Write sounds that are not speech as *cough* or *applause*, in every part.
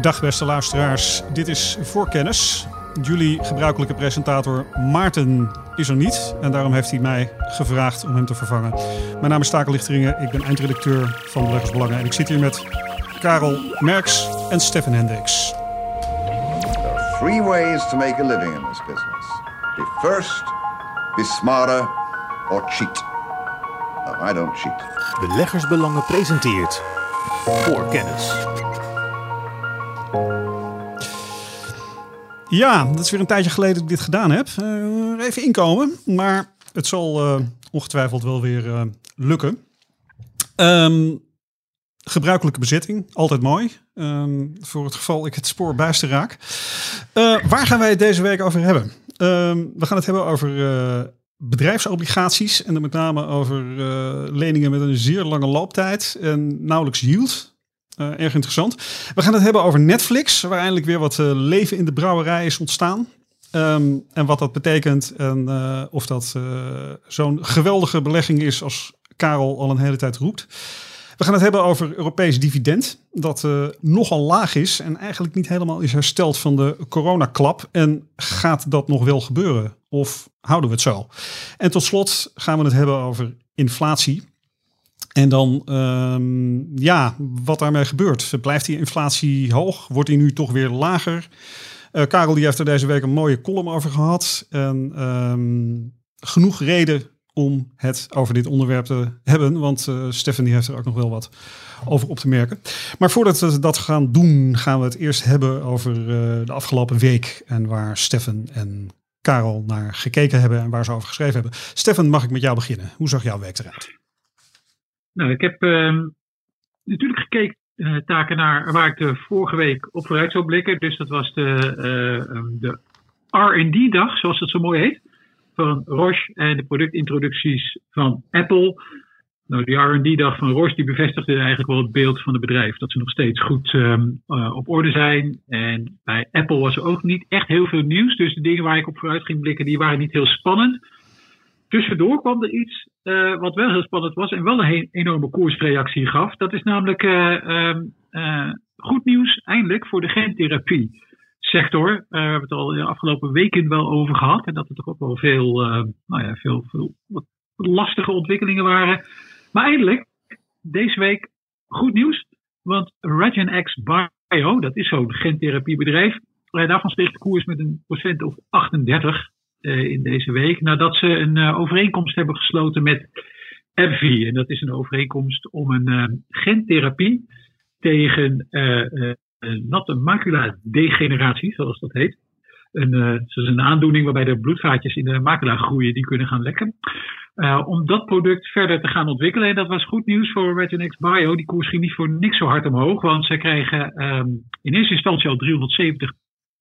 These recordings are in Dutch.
Dag beste luisteraars, dit is Voorkennis. Jullie gebruikelijke presentator Maarten is er niet en daarom heeft hij mij gevraagd om hem te vervangen. Mijn naam is Takel Lichteringen, ik ben eindredacteur van Beleggersbelangen en ik zit hier met Karel Merks en Stefan Hendricks. There are three ways to make a living in this business. Be first, be smarter, or cheat. No, I don't cheat. Beleggersbelangen presenteert voor Ja, dat is weer een tijdje geleden dat ik dit gedaan heb. Uh, even inkomen, maar het zal uh, ongetwijfeld wel weer uh, lukken. Um, gebruikelijke bezetting, altijd mooi. Um, voor het geval ik het spoor buisten raak. waar gaan wij het deze week over hebben? Um, we gaan het hebben over bedrijfsobligaties en dan met name over leningen met een zeer lange looptijd en nauwelijks yield. Uh, erg interessant. We gaan het hebben over Netflix, waar eindelijk weer wat uh, leven in de brouwerij is ontstaan. Um, en wat dat betekent en uh, of dat zo'n geweldige belegging is als Karel al een hele tijd roept. We gaan het hebben over Europees dividend, dat nogal laag is en eigenlijk niet helemaal is hersteld van de coronaklap. En gaat dat nog wel gebeuren? Of houden we het zo? En tot slot gaan we het hebben over inflatie. En dan, um, ja, wat daarmee gebeurt. Blijft die inflatie hoog? Wordt die nu toch weer lager? Uh, Karel die heeft er deze week een mooie column over gehad. En um, genoeg reden om het over dit onderwerp te hebben. Want uh, Stefan die heeft er ook nog wel wat over op te merken. Maar voordat we dat gaan doen, gaan we het eerst hebben over uh, de afgelopen week. En waar Stefan en Karel naar gekeken hebben en waar ze over geschreven hebben. Stefan, mag ik met jou beginnen? Hoe zag jouw week eruit? Nou, ik heb uh, natuurlijk gekeken, uh, taken naar waar ik de vorige week op vooruit zou blikken. Dus dat was de, uh, de RD-dag, zoals het zo mooi heet, van Roche en de productintroducties van Apple. Nou, die RD-dag van Roche die bevestigde eigenlijk wel het beeld van het bedrijf. Dat ze nog steeds goed um, op orde zijn. En bij Apple was er ook niet echt heel veel nieuws. Dus de dingen waar ik op vooruit ging blikken, die waren niet heel spannend. Tussendoor kwam er iets uh, wat wel heel spannend was en wel een enorme koersreactie gaf. Dat is namelijk uh, uh, goed nieuws eindelijk voor de gentherapie sector. We hebben het al de afgelopen weken wel over gehad. En dat er toch ook wel veel, nou ja, veel, veel lastige ontwikkelingen waren. Maar eindelijk, deze week, goed nieuws. Want RegenX Bio, dat is zo'n gentherapiebedrijf. Daarvan steeg de koers met een procent of 38 uh, in deze week. Nadat ze een uh, overeenkomst hebben gesloten met AbbVie. En dat is een overeenkomst om een uh, gentherapie tegen natte macula degeneratie, zoals dat heet. Een, het is een aandoening waarbij de bloedvaatjes in de macula groeien, die kunnen gaan lekken. om dat product verder te gaan ontwikkelen. En dat was goed nieuws voor Regenex Bio. Die koers ging niet voor niks zo hard omhoog, want ze krijgen um, in eerste instantie al 370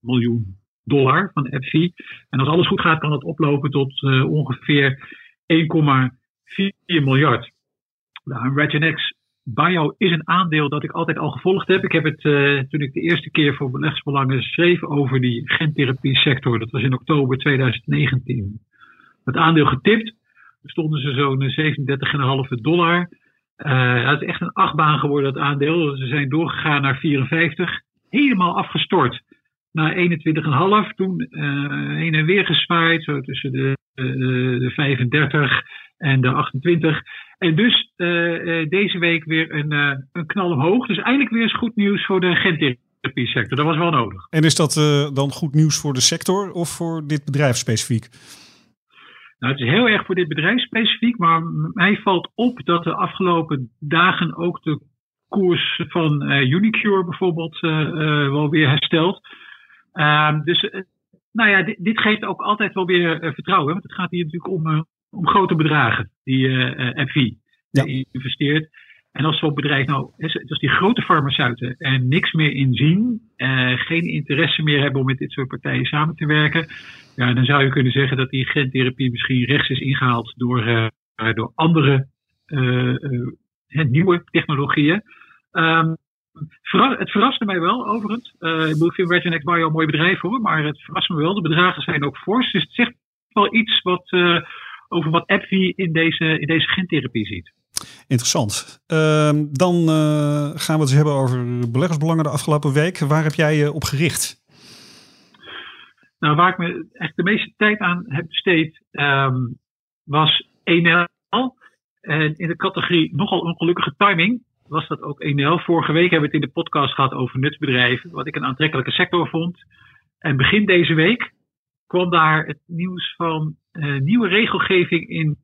miljoen dollar van FV. En als alles goed gaat, kan het oplopen tot uh, ongeveer 1,4 miljard. Nou, Regenex Bio is een aandeel dat ik altijd al gevolgd heb. Ik heb het uh, toen ik de eerste keer voor beleggersbelangen schreef over die gentherapie sector. Dat was in oktober 2019. Het aandeel getipt. Toen stonden ze zo'n 37,5 dollar. Uh, het is echt een achtbaan geworden, dat aandeel. Ze zijn doorgegaan naar 54. Helemaal afgestort naar 21,5. Toen uh, heen en weer gezwaaid, zo tussen de, uh, de 35 en de 28. En dus uh, deze week weer een, een knal omhoog. Dus eindelijk weer eens goed nieuws voor de gentherapie sector. Dat was wel nodig. En is dat dan goed nieuws voor de sector of voor dit bedrijf specifiek? Nou, het is heel erg voor dit bedrijf specifiek, maar mij valt op dat de afgelopen dagen ook de koers van Unicure bijvoorbeeld wel weer herstelt. Um, dus, uh, nou ja, dit, dit, geeft ook altijd wel weer uh, vertrouwen. Want het gaat hier natuurlijk om, uh, om grote bedragen die FI ja. investeert. En als zo'n bedrijf nou, als die grote farmaceuten er niks meer in zien, geen interesse meer hebben om met dit soort partijen samen te werken, ja, dan zou je kunnen zeggen dat die gentherapie misschien rechts is ingehaald door, door andere nieuwe technologieën. Um, het verraste mij wel, overigens. Uh, ik vind Regenex Bio een mooi bedrijf hoor, maar het verrast me wel. De bedragen zijn ook fors. Dus het zegt wel iets wat, uh, over wat AbbVie in deze, in deze gentherapie ziet. Interessant. Ehm, dan eh, gaan we het eens hebben over beleggersbelangen de afgelopen week. Waar heb jij je op gericht? Nou, waar ik me echt de meeste tijd aan heb besteed, ehm, was 1L. En in de categorie nogal ongelukkige timing was dat ook 1L. Vorige week hebben we het in de podcast gehad over nutsbedrijven, wat ik een aantrekkelijke sector vond. En begin deze week kwam daar het nieuws van uh, nieuwe regelgeving in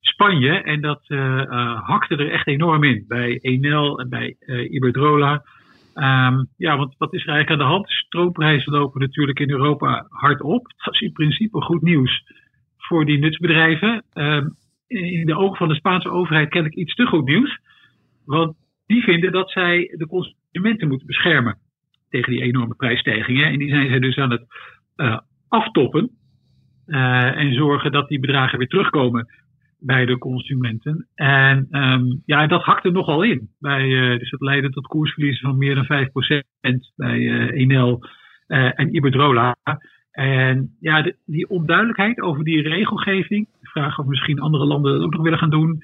Spanje. En dat uh, uh, hakte er echt enorm in bij Enel en bij Iberdrola. Um, ja, want wat is er eigenlijk aan de hand? Stroomprijzen lopen natuurlijk in Europa hard op. Dat is in principe goed nieuws voor die nutsbedrijven. Um, in de ogen van de Spaanse overheid ken ik iets te goed nieuws. Want die vinden dat zij de consumenten moeten beschermen tegen die enorme prijsstijgingen. En die zijn zij dus aan het uh, aftoppen. Uh, en zorgen dat die bedragen weer terugkomen bij de consumenten. En um, ja, dat hakte nogal in. Bij, uh, dus dat leidde tot koersverliezen van meer dan 5% bij Enel en Iberdrola. En ja, de, die onduidelijkheid over die regelgeving, de vraag of misschien andere landen dat ook nog willen gaan doen,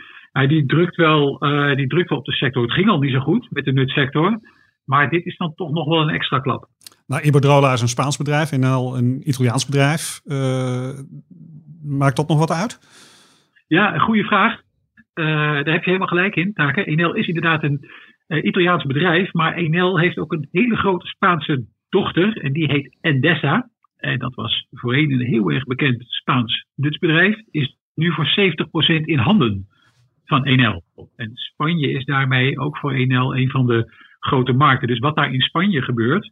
die, drukt wel, die drukt wel op de sector. Het ging al niet zo goed met de nutsector. Maar dit is dan toch nog wel een extra klap. Nou, Iberdrola is een Spaans bedrijf, Enel een Italiaans bedrijf. Uh, maakt dat nog wat uit? Ja, een goede vraag. Uh, daar heb je helemaal gelijk in, Taken. Enel is inderdaad een uh, Italiaans bedrijf, maar Enel heeft ook een hele grote Spaanse dochter en die heet Endesa. En dat was voorheen een heel erg bekend Spaans nutsbedrijf, is nu voor 70% in handen van Enel. En Spanje is daarmee ook voor Enel een van de grote markten. Dus wat daar in Spanje gebeurt,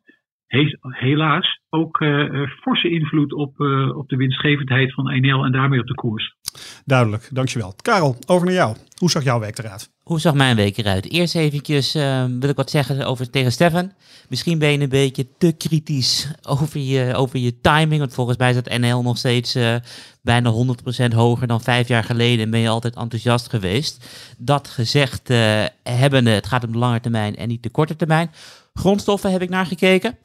heeft helaas ook uh, forse invloed op, uh, op de winstgevendheid van Enel en daarmee op de koers. Duidelijk, dankjewel. Karel, over naar jou. Hoe zag jouw week eruit? Hoe zag mijn week eruit? Eerst eventjes uh, wil ik wat zeggen over tegen Stefan. Misschien ben je een beetje te kritisch over je, over je timing. Want volgens mij is het NL nog steeds uh, bijna 100% hoger dan vijf jaar geleden. En ben je altijd enthousiast geweest. Dat gezegd uh, hebbende, het gaat om de lange termijn en niet de korte termijn. Grondstoffen heb ik naar gekeken.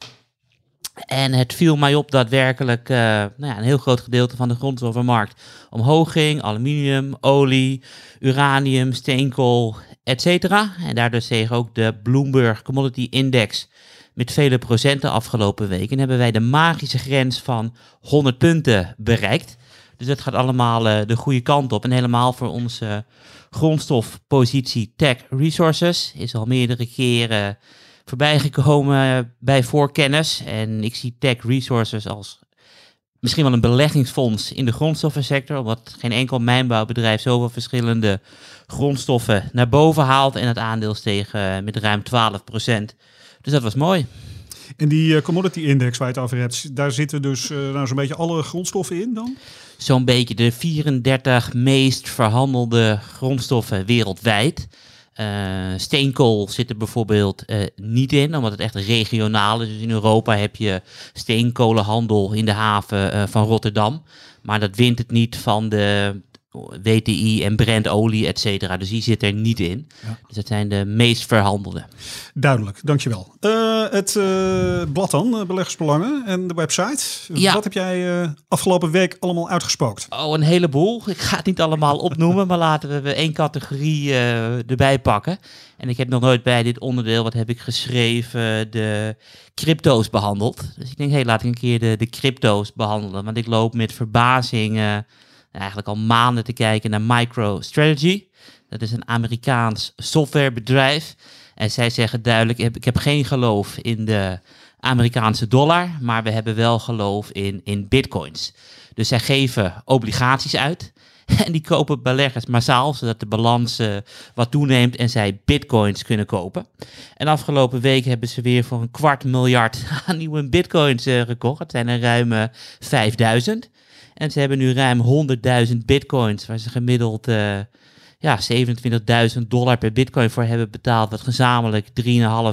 En het viel mij op dat werkelijk uh, nou ja, een heel groot gedeelte van de grondstoffenmarkt omhoog ging. Aluminium, olie, uranium, steenkool, etc. En daardoor steeg ook de Bloomberg Commodity Index met vele procenten afgelopen week. En hebben wij de magische grens van 100 punten bereikt. Dus dat gaat allemaal uh, de goede kant op. En helemaal voor onze grondstofpositie Tech Resources is al meerdere keren voorbij gekomen bij voorkennis. En ik zie Tech Resources als misschien wel een beleggingsfonds in de grondstoffensector. Omdat geen enkel mijnbouwbedrijf zoveel verschillende grondstoffen naar boven haalt. En het aandeel steeg uh, met ruim 12% Dus dat was mooi. En die uh, commodity index waar je het over hebt, daar zitten dus uh, nou zo'n beetje alle grondstoffen in dan? Zo'n beetje de 34 meest verhandelde grondstoffen wereldwijd. Uh, steenkool zit er bijvoorbeeld uh, niet in, omdat het echt regionaal is. Dus in Europa heb je steenkolenhandel in de haven uh, van Rotterdam. Maar dat wint het niet van de WTI en Brentolie, et cetera. Dus die zit er niet in. Ja. Dus dat zijn de meest verhandelde. Duidelijk, dankjewel. Uh, het uh, blad dan, Beleggersbelangen en de website. Ja. Wat heb jij uh, afgelopen week allemaal uitgespookt? Oh, een heleboel. Ik ga het niet allemaal opnoemen, maar laten we één categorie erbij pakken. En ik heb nog nooit bij dit onderdeel, wat heb ik geschreven, de crypto's behandeld. Dus ik denk, hé, hey, laat ik een keer de, de crypto's behandelen. Want ik loop met verbazing eigenlijk al maanden te kijken naar MicroStrategy. Dat is een Amerikaans softwarebedrijf. En zij zeggen duidelijk, ik heb geen geloof in de Amerikaanse dollar, maar we hebben wel geloof in, in bitcoins. Dus zij geven obligaties uit. *laughs* En die kopen beleggers massaal, zodat de balans uh, wat toeneemt en zij bitcoins kunnen kopen. En afgelopen week hebben ze weer voor een kwart miljard *laughs* aan nieuwe bitcoins uh, gekocht. Het zijn er ruim 5000. En ze hebben nu ruim 100.000 bitcoins, waar ze gemiddeld uh, ja, 27.000 dollar per bitcoin voor hebben betaald, wat gezamenlijk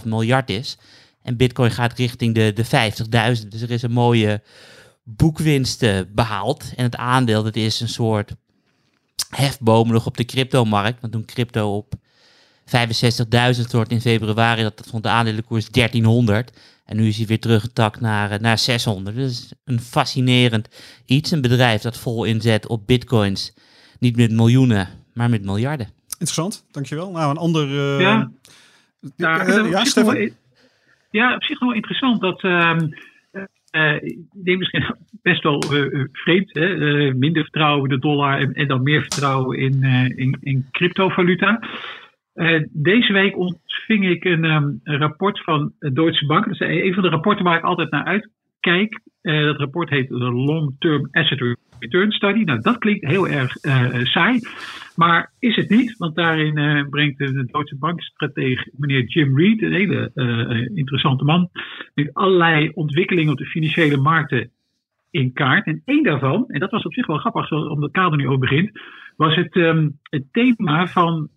3,5 miljard is. En bitcoin gaat richting de, de 50.000. Dus er is een mooie boekwinst behaald. En het aandeel, dat is een soort hefboom nog op de cryptomarkt. Want toen crypto op 65.000 stort in februari, dat vond de aandelenkoers 1300. En nu is hij weer teruggetakt naar, naar 600. Dus een fascinerend iets. Een bedrijf dat vol inzet op bitcoins. Niet met miljoenen, maar met miljarden. Interessant, dankjewel. Nou, een ander... uh, ja, ja, uh, ja Stefan? Wel, ja, op zich wel interessant dat... Uh, ik denk misschien *laughs* best wel vreemd. Hè? minder vertrouwen in de dollar en, en dan meer vertrouwen in, in, in cryptovaluta. Deze week ontving ik een, een rapport van Deutsche Bank. Dat is een van de rapporten waar ik altijd naar uitkijk. dat rapport heet de Long Term Asset Return Study. Nou, dat klinkt heel erg uh, saai, maar is het niet, want daarin brengt de Duitse bankstratege meneer Jim Reed, een hele interessante man, allerlei ontwikkelingen op de financiële markten in kaart. En één daarvan, en dat was op zich wel grappig, omdat kader nu over begint, was het, um, het thema van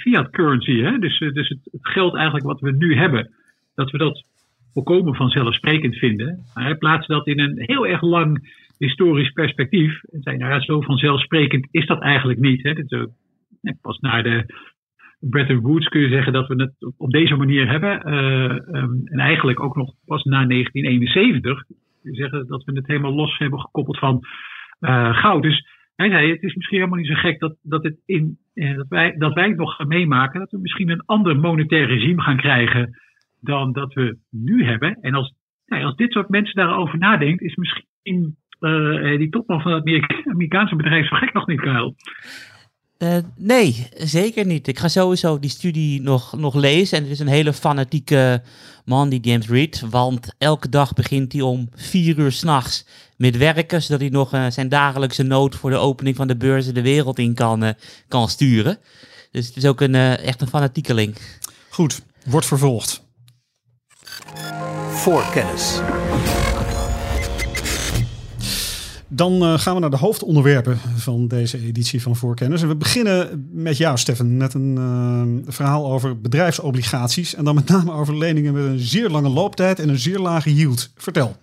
fiat currency. Hè? Dus, dus het, geld eigenlijk wat we nu hebben, dat we dat volkomen vanzelfsprekend vinden. Maar hij plaatste dat in een heel erg lang historisch perspectief. En zei, nou ja, zo vanzelfsprekend is dat eigenlijk niet. Hè. Uh, pas na de Bretton Woods kun je zeggen dat we het op deze manier hebben. Um, en eigenlijk ook nog pas na 1971 kun je zeggen dat we het helemaal los hebben gekoppeld van goud. Dus hij zei, het is misschien helemaal niet zo gek dat, dat, het in, dat, wij, dat wij het nog gaan meemaken. Dat we misschien een ander monetair regime gaan krijgen dan dat we nu hebben. En als, als dit soort mensen daarover nadenkt, is misschien uh, die topman van het Amerikaanse bedrijf zo gek nog niet, Karel. Uh, nee, zeker niet. Ik ga sowieso die studie nog, nog lezen. En het is een hele fanatieke man, die James Reed. Want elke dag begint hij om vier uur s'nachts met werken. Zodat hij nog uh, zijn dagelijkse nood voor de opening van de beurzen de wereld in kan, uh, kan sturen. Dus het is ook een, echt een fanatiekeling. Goed, wordt vervolgd. Voorkennis. Dan uh, gaan we naar de hoofdonderwerpen van deze editie van Voorkennis. En we beginnen met jou, Stefan, met een uh, verhaal over bedrijfsobligaties. En dan met name over leningen met een zeer lange looptijd en een zeer lage yield. Vertel.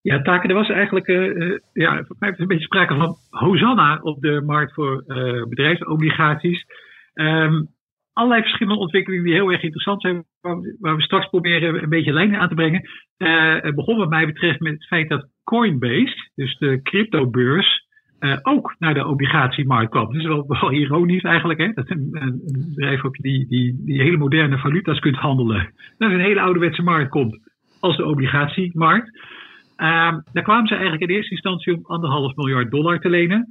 Ja, Taken, er was eigenlijk uh, ja, voor mij een beetje sprake van Hosanna op de markt voor bedrijfsobligaties. Um, allerlei verschillende ontwikkelingen die heel erg interessant zijn, waar we, straks proberen een beetje lijnen aan te brengen. Uh, het begon wat mij betreft met het feit dat Coinbase, dus de cryptobeurs, uh, ook naar de obligatiemarkt kwam. Dat is wel, wel ironisch eigenlijk, hè? dat een, een bedrijf je die, die, die hele moderne valuta's kunt handelen, dat een hele ouderwetse markt komt, als de obligatiemarkt. Uh, daar kwamen ze eigenlijk in eerste instantie om anderhalf miljard dollar te lenen.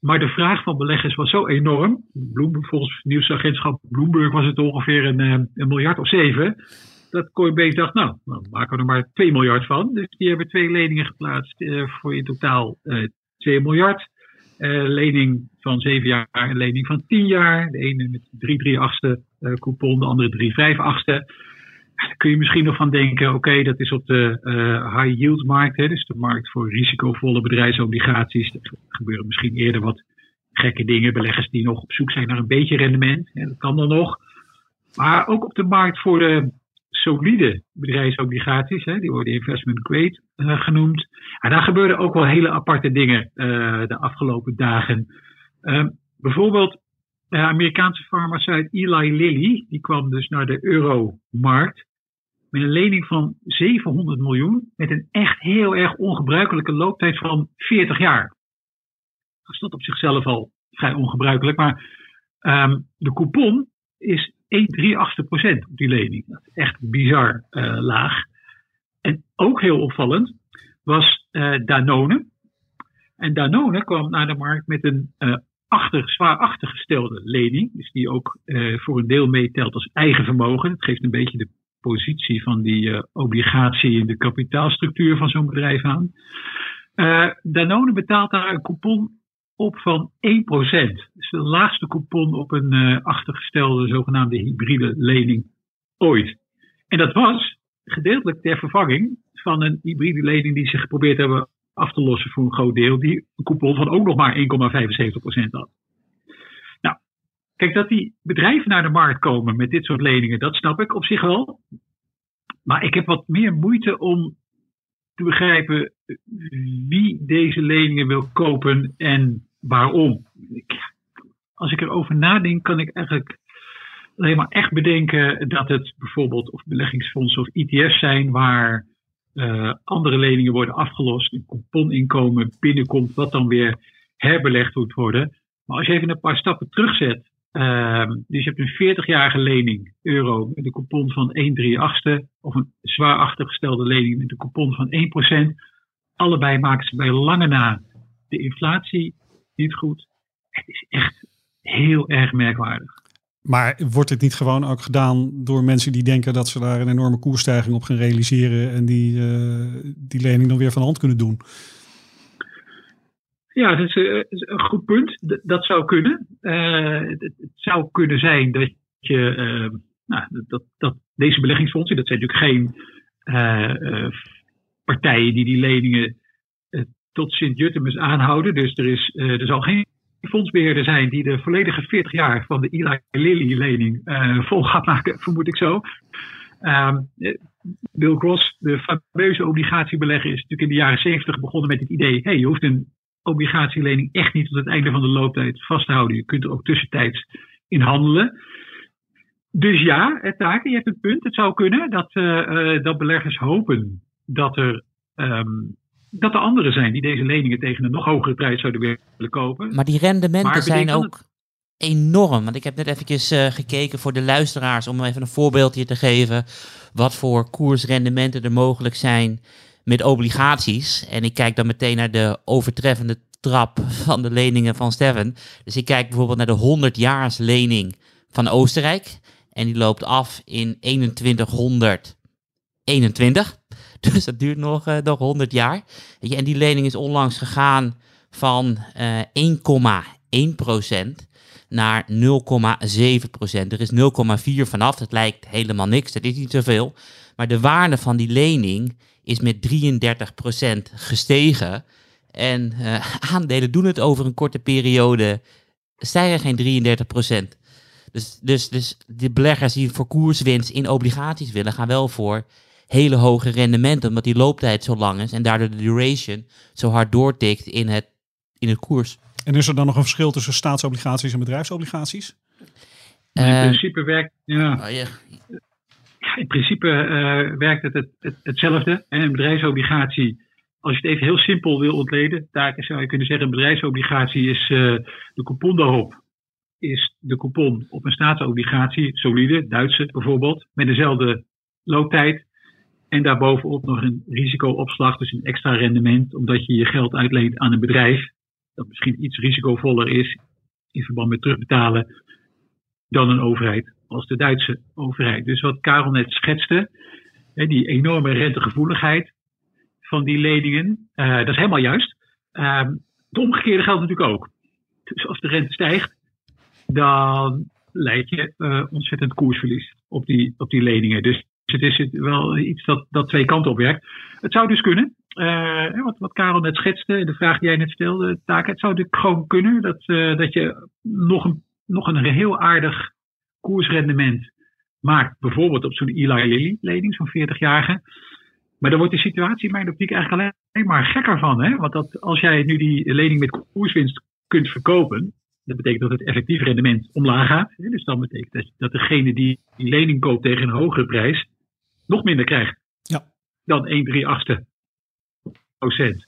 Maar de vraag van beleggers was zo enorm. Bloomberg, volgens nieuwsagentschap Bloomberg was het ongeveer een, eh, een miljard of zeven. Dat Coinbase dacht, nou, dan maken we er maar 2 miljard van. Dus die hebben twee leningen geplaatst uh, voor in totaal uh, 2 miljard. Uh, lening van 7 jaar en lening van 10 jaar. De ene met 3 3 achtste coupon, de andere 3 5 achtste. Kun je misschien nog van denken, oké, dat is op de uh, high yield markt, hè, dus de markt voor risicovolle bedrijfsobligaties. Er gebeuren misschien eerder wat gekke dingen, beleggers die nog op zoek zijn naar een beetje rendement. Hè, dat kan dan nog. Maar ook op de markt voor de solide bedrijfsobligaties, hè, die worden investment grade uh, genoemd. En daar gebeurden ook wel hele aparte dingen de afgelopen dagen. bijvoorbeeld de Amerikaanse farmaceut Eli Lilly, die kwam dus naar de euromarkt met een lening van 700 miljoen met een echt heel erg ongebruikelijke looptijd van 40 jaar. Dat is op zichzelf al vrij ongebruikelijk, maar um, de coupon is 1,38 procent op die lening. Dat is echt bizar uh, laag. En ook heel opvallend was uh, Danone. En Danone kwam naar de markt met een uh, achter, zwaar achtergestelde lening. Dus die ook voor een deel meetelt als eigen vermogen. Dat geeft een beetje de positie van die uh, obligatie in de kapitaalstructuur van zo'n bedrijf aan. Uh, Danone betaalt daar een coupon op van 1%. Dus de laagste coupon op een uh, achtergestelde zogenaamde hybride lening ooit. En dat was gedeeltelijk ter vervanging van een hybride lening die ze geprobeerd hebben af te lossen voor een groot deel, die een coupon van ook nog maar 1,75% had. Kijk, dat die bedrijven naar de markt komen met dit soort leningen, dat snap ik op zich wel. Maar ik heb wat meer moeite om te begrijpen wie deze leningen wil kopen en waarom. Als ik erover nadenk, kan ik eigenlijk alleen maar echt bedenken dat het bijvoorbeeld of beleggingsfondsen of ETF's zijn waar uh, andere leningen worden afgelost, een couponinkomen binnenkomt, wat dan weer herbelegd moet worden. Maar als je even een paar stappen terugzet. Ehm, dus je hebt een 40-jarige lening, euro, met een coupon van 1 3 achtste. Of een zwaar achtergestelde lening met een coupon van 1%. Allebei maken ze bij lange na de inflatie niet goed. Het is echt heel erg merkwaardig. Maar wordt dit niet gewoon ook gedaan door mensen die denken dat ze daar een enorme koersstijging op gaan realiseren en die, eh, die lening dan weer van de hand kunnen doen? Ja, dat is, eh, is een goed punt. Dat zou kunnen. Eh, het, zou kunnen zijn dat je, eh, nou, dat- dat, deze beleggingsfondsen, dat zijn natuurlijk geen partijen die die leningen tot Sint-Juttemus aanhouden. Dus er, is, er zal geen fondsbeheerder zijn die de volledige 40 jaar van de Eli Lilly lening eh, vol gaat maken, vermoed ik zo. Ehm, eh, Bill Gross, de fameuze obligatiebelegger, is natuurlijk in de jaren 70 begonnen met het idee: hey, je hoeft een obligatielening echt niet tot het einde van de looptijd vast te houden. Je kunt er ook tussentijds in handelen. Dus ja, het taken, je hebt een punt. Het zou kunnen dat, eh, eh, dat beleggers hopen dat er, ehm, dat er anderen zijn die deze leningen tegen een nog hogere prijs zouden willen kopen. Maar die rendementen Maar zijn ook enorm. Want ik heb net eventjes eh, gekeken voor de luisteraars om even een voorbeeldje te geven wat voor koersrendementen er mogelijk zijn met obligaties. En ik kijk dan meteen naar de overtreffende trap van de leningen van Steven. Dus ik kijk bijvoorbeeld naar de 100-jaars lening van Oostenrijk. En die loopt af in 2121. *laughs* Dus dat duurt nog, eh, nog 100 jaar. Weet je, en die lening is onlangs gegaan van eh 1,1% naar 0,7%. Er is 0,4 vanaf. Dat lijkt helemaal niks. Dat is niet zoveel. Maar de waarde van die lening is met 33% gestegen. En eh, *laughs* aandelen doen het over een korte periode. Stijgen geen 33%. Dus, dus, dus de beleggers die voor koerswinst in obligaties willen, gaan wel voor hele hoge rendementen, omdat die looptijd zo lang is en daardoor de duration zo hard doortikt in het, in het koers. En is er dan nog een verschil tussen staatsobligaties en bedrijfsobligaties? in Eh, principe werkt, ja, oh ja, Ja, in principe eh, werkt het, het, het hetzelfde. En een bedrijfsobligatie, als je het even heel simpel wil ontleden, daar zou je kunnen zeggen, een bedrijfsobligatie is eh, de coupon daarop. Is de coupon op een staatsobligatie, solide, Duitse bijvoorbeeld, met dezelfde looptijd. En daarbovenop nog een risicoopslag, dus een extra rendement, omdat je je geld uitleent aan een bedrijf. Dat misschien iets risicovoller is in verband met terugbetalen dan een overheid als de Duitse overheid. Dus wat Karel net schetste, die enorme rentegevoeligheid van die leningen, eh, dat is helemaal juist. Ehm, het omgekeerde geldt natuurlijk ook. Dus als de rente stijgt, dan leid je eh, ontzettend koersverlies op die, op die leningen. Dus het is wel iets dat, dat twee kanten op werkt. Het zou dus kunnen, eh, wat, wat Karel net schetste, de vraag die jij net stelde, Taak, het zou natuurlijk gewoon kunnen dat, dat je nog een, nog een heel aardig koersrendement maakt. Bijvoorbeeld op zo'n Eli Lilly lening, zo'n 40-jarige. Maar dan wordt de situatie in mijn optiek eigenlijk alleen maar gekker van. Hè? Want dat, als jij nu die lening met koerswinst kunt verkopen, dat betekent dat het effectief rendement omlaag gaat. Hè? Dus dan betekent dat, dat degene die die lening koopt tegen een hogere prijs, nog minder krijgt Ja. dan 1 3 achtste procent.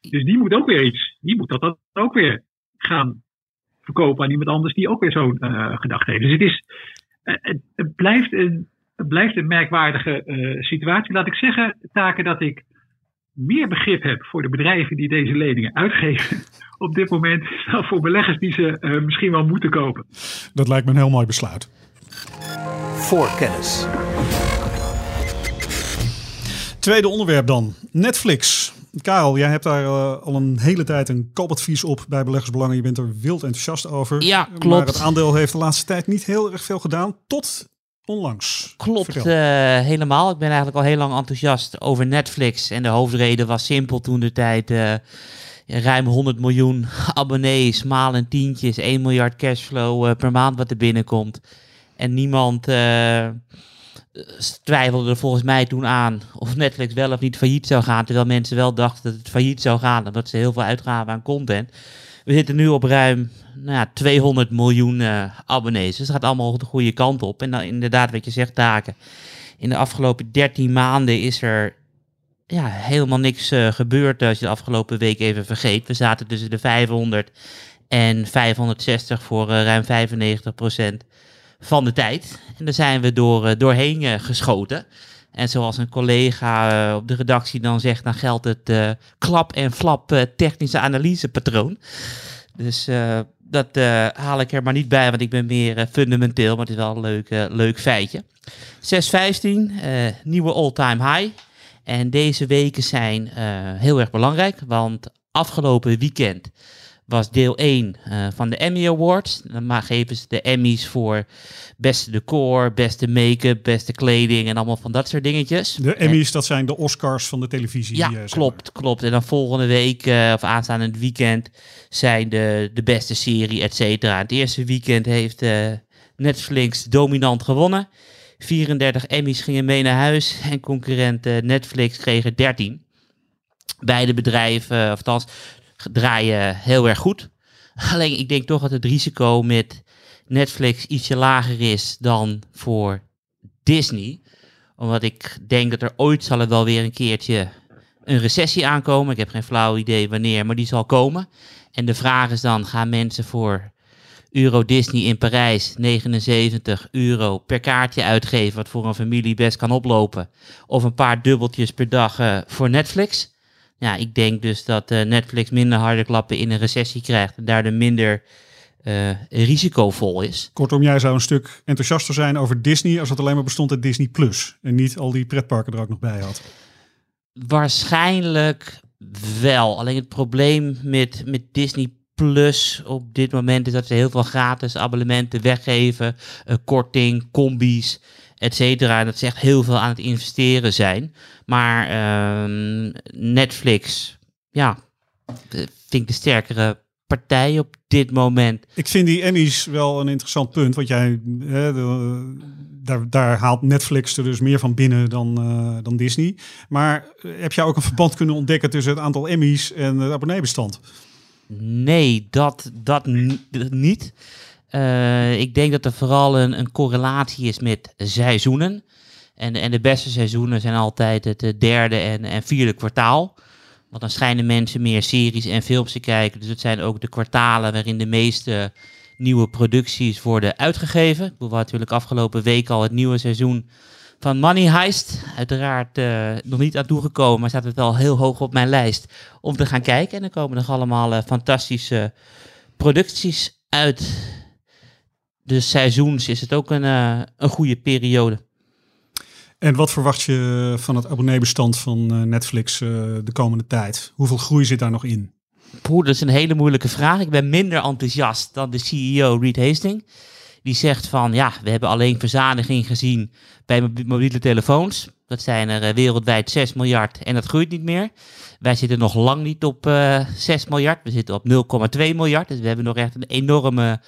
Dus die moet ook weer iets, die moet dat dan ook weer gaan verkopen aan iemand anders die ook weer zo'n eh, gedachte heeft. Dus het, is, eh, het, het blijft een, het blijft een merkwaardige eh, situatie. Laat ik zeggen, Taken, dat ik meer begrip heb voor de bedrijven die deze leningen uitgeven *laughs* op dit moment dan voor beleggers die ze eh, misschien wel moeten kopen. Dat lijkt me een heel mooi besluit. Voorkennis. Tweede onderwerp dan. Netflix. Karel, jij hebt daar eh, al een hele tijd een koopadvies op bij Beleggersbelangen. Je bent er wild enthousiast over. Ja, Maar klopt. het aandeel heeft de laatste tijd niet heel erg veel gedaan. Tot onlangs. Klopt eh, helemaal. Ik ben eigenlijk al heel lang enthousiast over Netflix. En de hoofdreden was simpel toen de tijd. eh, ruim 100 miljoen *laughs* abonnees, maal en tientjes, 1 miljard cashflow per maand wat er binnenkomt. En niemand twijfelde er volgens mij toen aan of Netflix wel of niet failliet zou gaan. Terwijl mensen wel dachten dat het failliet zou gaan, omdat ze heel veel uitgaven aan content. We zitten nu op ruim nou ja, 200 miljoen eh, abonnees. Dus het gaat allemaal de goede kant op. En dan inderdaad, wat je zegt, taken. In de afgelopen 13 maanden is er ja, helemaal niks eh, gebeurd als je de afgelopen week even vergeet. We zaten tussen de 500 En 560 voor eh, ruim 95% van de tijd. En daar zijn we door, eh, doorheen eh, geschoten. En zoals een collega eh, op de redactie dan zegt, dan geldt het klap en flap eh, technische analysepatroon. Dus dat haal ik er maar niet bij, want ik ben meer fundamenteel, maar het is wel een leuk, eh, leuk feitje. 615, eh, nieuwe all-time high. En deze weken zijn heel erg belangrijk, want afgelopen weekend was deel 1 eh, van de Emmy Awards. Dan geven ze de Emmys voor beste decor, beste make-up, beste kleding en allemaal van dat soort dingetjes. De Emmys, dat zijn de Oscars van de televisie. Ja, eh, klopt, klopt. En dan volgende week, eh, of aanstaande weekend, zijn de, de beste serie, et cetera. Het eerste weekend heeft Netflix dominant gewonnen. 34 Emmys gingen mee naar huis en concurrent Netflix kreeg er 13. Beide bedrijven, of althans, draaien heel erg goed. Alleen ik denk toch dat het risico met Netflix ietsje lager is dan voor Disney. Omdat ik denk dat er ooit zal er wel weer een keertje een recessie aankomen. Ik heb geen flauw idee wanneer, maar die zal komen. En de vraag is dan, gaan mensen voor Euro Disney in Parijs 79 euro per kaartje uitgeven, wat voor een familie best kan oplopen, of een paar dubbeltjes per dag eh, voor Netflix? Ja, ik denk dus dat eh, Netflix minder harde klappen in een recessie krijgt en daardoor minder eh, risicovol is. Kortom, jij zou een stuk enthousiaster zijn over Disney als het alleen maar bestond uit Disney Plus. En niet al die pretparken er ook nog bij had. Waarschijnlijk wel. Alleen het probleem met, met Disney Plus op dit moment is dat ze heel veel gratis abonnementen weggeven, eh, korting, combi's, et cetera. En dat ze echt heel veel aan het investeren zijn. Maar ehm, Netflix, ja, vind ik de sterkere partij op dit moment. Ik vind die Emmys wel een interessant punt. Want jij, hè, de- daar, daar haalt Netflix er dus meer van binnen dan, eh, dan Disney. Maar eh, heb jij ook een verband kunnen ontdekken tussen het aantal Emmys en het abonneebestand? Nee, dat, dat niet. Eh, ik denk dat er vooral een, een correlatie is met seizoenen. En, en de beste seizoenen zijn altijd het derde en, en vierde kwartaal. Want dan schijnen mensen meer series en films te kijken. Dus het zijn ook de kwartalen waarin de meeste nieuwe producties worden uitgegeven. Ik bedoel, natuurlijk afgelopen week al het nieuwe seizoen van Money Heist. Uiteraard eh, nog niet aan toegekomen, maar staat het wel heel hoog op mijn lijst om te gaan kijken. En dan komen er allemaal eh, fantastische producties uit. Dus seizoens is het ook een, eh, een goede periode. En wat verwacht je van het abonneebestand van eh, Netflix eh, de komende tijd? Hoeveel groei zit daar nog in? Poeh, dat is een hele moeilijke vraag. Ik ben minder enthousiast dan de CEO Reed Hastings. Die zegt van, ja, we hebben alleen verzadiging gezien bij mobi- mobiele telefoons. Dat zijn er wereldwijd 6 miljard en dat groeit niet meer. Wij zitten nog lang niet op eh 6 miljard. We zitten op 0,2 miljard. Dus we hebben nog echt een enorme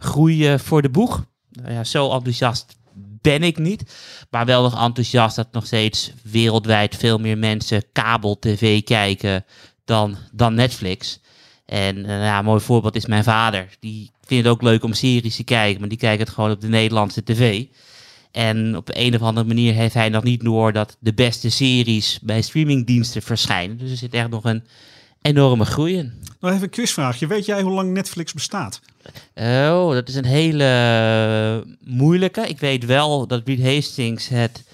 groei eh, voor de boeg. Nou ja, zo enthousiast ben ik niet. Maar wel nog enthousiast dat nog steeds wereldwijd veel meer mensen kabel-tv kijken dan, dan Netflix. En eh, ja, een mooi voorbeeld is mijn vader. Die vindt het ook leuk om series te kijken, maar die kijkt het gewoon op de Nederlandse tv. En op een of andere manier heeft hij nog niet door dat de beste series bij streamingdiensten verschijnen. Dus er zit echt nog een enorme groei in. Nou, even een quizvraagje. Weet jij hoe lang Netflix bestaat? Oh, dat is een hele eh, moeilijke. Ik weet wel dat Reed Hastings het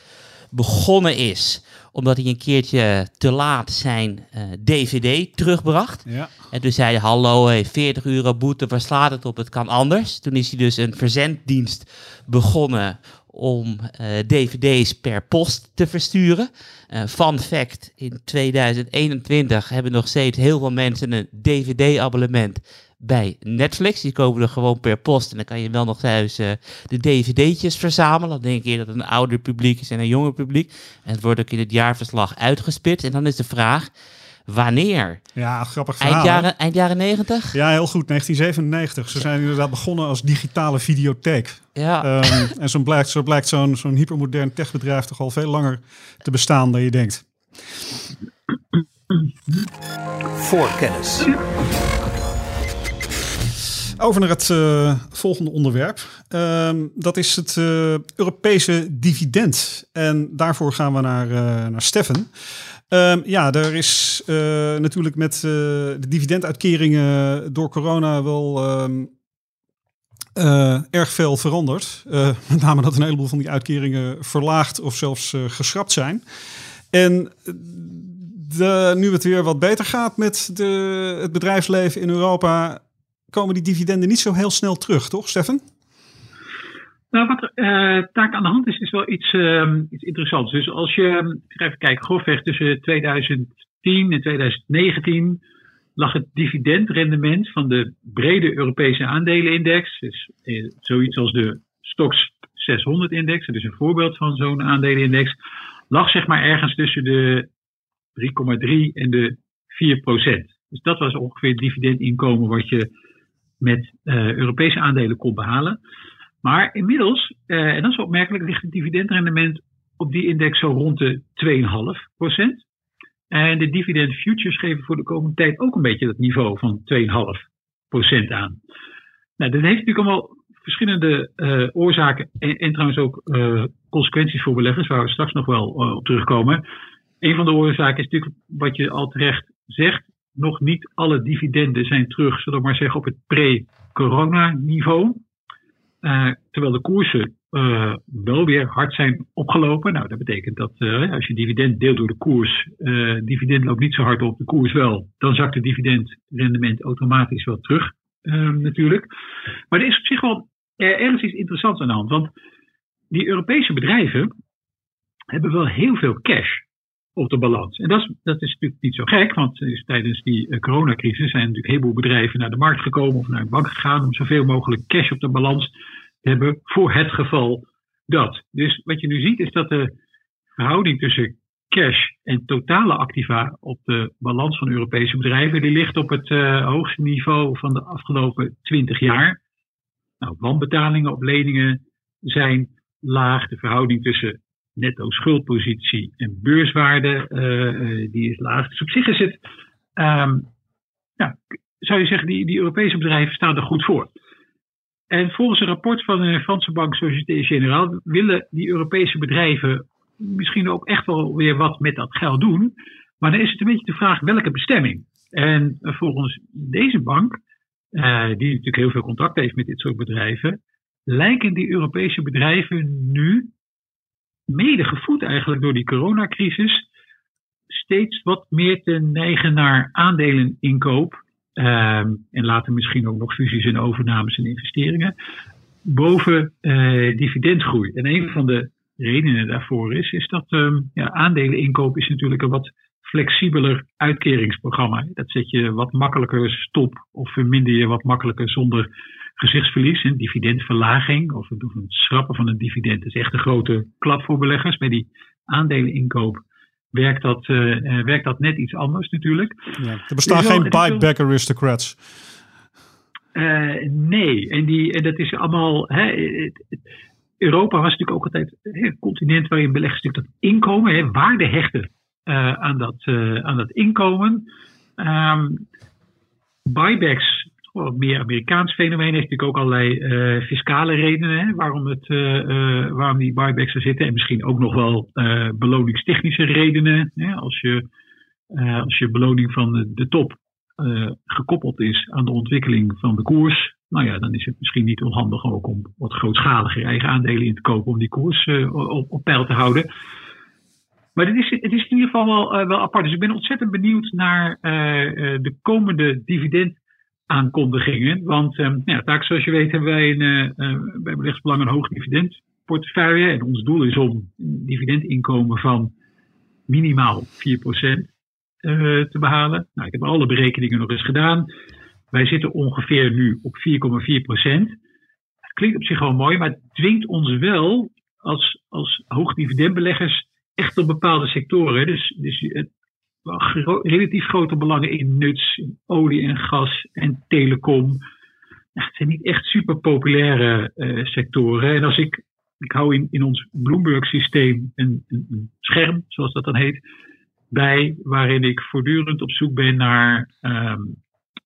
begonnen is omdat hij een keertje te laat zijn eh, DVD terugbracht. Ja. En toen zei hij, hallo, hey, 40 euro boete, waar slaat het op? Het kan anders. Toen is hij dus een verzenddienst begonnen om eh, dvd's per post te versturen. Eh fun fact, in 2021 hebben nog steeds heel veel mensen een dvd-abonnement bij Netflix. Die komen er gewoon per post en dan kan je wel nog thuis eh, de dvd'tjes verzamelen. Dan denk je dat het een ouder publiek is en een jonger publiek. En het wordt ook in het jaarverslag uitgespit. En dan is de vraag, wanneer? Ja, grappig verhaal. Eind jaren, eind jaren 90? Ja, heel goed. 1997. Ze zijn inderdaad begonnen als digitale videotheek. Ja. Ehm, en zo blijkt, zo blijkt zo'n zo'n hypermodern techbedrijf toch al veel langer te bestaan dan je denkt. Voorkennis. Over naar het eh, volgende onderwerp. Ehm, dat is het eh, Europese dividend. En daarvoor gaan we naar, eh, naar Steffen. Ehm, ja, er is uh, natuurlijk met uh, de dividenduitkeringen door corona wel ehm, uh, erg veel veranderd. Met name dat een heleboel van die uitkeringen verlaagd of zelfs geschrapt zijn. En de, nu het weer wat beter gaat met de, het bedrijfsleven in Europa, komen die dividenden niet zo heel snel terug, toch, Stefan? Nou, wat er taak aan de hand is, is wel iets, iets interessants. Dus als je even kijkt, grofweg tussen 2010 en 2019 lag het dividendrendement van de brede Europese aandelenindex, dus eh, zoiets als de Stoxx 600-index, dat is een voorbeeld van zo'n aandelenindex, lag zeg maar ergens tussen de 3,3 en de 4 procent. Dus dat was ongeveer het dividendinkomen wat je met uh, Europese aandelen kon behalen. Maar inmiddels, uh, en dat is opmerkelijk, ligt het dividendrendement op die index zo rond de 2,5 procent. En de dividend futures geven voor de komende tijd ook een beetje dat niveau van 2,5% aan. Nou, dat heeft natuurlijk allemaal verschillende uh, oorzaken en, en, trouwens ook uh, consequenties voor beleggers, waar we straks nog wel op terugkomen. Een van de oorzaken is natuurlijk wat je al terecht zegt. Nog niet alle dividenden zijn terug, zullen we maar zeggen, op het pre-corona niveau. Terwijl de koersen uh, wel weer hard zijn opgelopen. Nou, dat betekent dat uh, als je dividend deelt door de koers, dividend loopt niet zo hard op, de koers wel, dan zakt het dividendrendement automatisch wel terug, natuurlijk. Maar er is op zich wel ergens iets interessants aan de hand, want die Europese bedrijven hebben wel heel veel cash op de balans. En dat is, dat is natuurlijk niet zo gek, want tijdens die coronacrisis zijn natuurlijk een heleboel bedrijven naar de markt gekomen of naar een bank gegaan om zoveel mogelijk cash op de balans hebben voor het geval dat. Dus wat je nu ziet is dat de verhouding tussen cash en totale activa op de balans van Europese bedrijven, die ligt op het uh, hoogste niveau van de afgelopen 20 jaar. Nou, wanbetalingen op leningen zijn laag. De verhouding tussen netto schuldpositie en beurswaarde, uh, die is laag. Dus op zich is het, ja, zou je zeggen, die, die Europese bedrijven staan er goed voor. En volgens een rapport van de Franse bank Société Générale willen die Europese bedrijven misschien ook echt wel weer wat met dat geld doen. Maar dan is het een beetje de vraag welke bestemming. En volgens deze bank, eh, die natuurlijk heel veel contact heeft met dit soort bedrijven, lijken die Europese bedrijven nu, mede gevoed eigenlijk door die coronacrisis, steeds wat meer te neigen naar aandeleninkoop Um, en later misschien ook nog fusies en overnames en investeringen. Boven uh, dividendgroei. En een van de redenen daarvoor is, is dat um, ja, aandeleninkoop is natuurlijk een wat flexibeler uitkeringsprogramma. Dat zet je wat makkelijker stop of verminder je wat makkelijker zonder gezichtsverlies. Een dividendverlaging of het schrappen van een dividend is echt een grote klap voor beleggers. Bij die aandeleninkoop werkt dat, uh, werkt dat net iets anders natuurlijk. Ja, er bestaan geen buyback aristocrats. Uh, nee, en, die, en dat is allemaal. Hè, Europa was natuurlijk ook altijd een continent waarin beleggers natuurlijk dat inkomen, hè, waarde hechten aan, dat, aan dat inkomen. Um, buybacks wat meer Amerikaans fenomeen. Heeft natuurlijk ook allerlei uh, fiscale redenen hè, waarom, het, uh, uh, waarom die buybacks er zitten. En misschien ook nog wel beloningstechnische redenen. Hè, als, je, als je beloning van de, top gekoppeld is aan de ontwikkeling van de koers. Nou ja, dan is het misschien niet onhandig ook om wat grootschaliger eigen aandelen in te kopen om die koers op, op peil te houden. Maar het is, het is in ieder geval wel apart. Dus ik ben ontzettend benieuwd naar de komende dividend aankondigingen. Want um, ja, taak zoals je weet hebben wij een, uh, bij beleggsbelang een hoog dividendportefeuille. En ons doel is om een dividendinkomen van minimaal 4% uh, te behalen. Nou, ik heb alle berekeningen nog eens gedaan. Wij zitten ongeveer nu op 4,4%. Het klinkt op zich gewoon mooi, maar het dwingt ons wel als, als hoogdividendbeleggers echt op bepaalde sectoren. Dus, dus het, relatief grote belangen in nuts, olie en gas en telecom. het zijn niet echt super populaire uh, sectoren. En als ik, ik hou in, in ons Bloomberg systeem een, een, scherm, zoals dat dan heet, bij, waarin ik voortdurend op zoek ben naar um,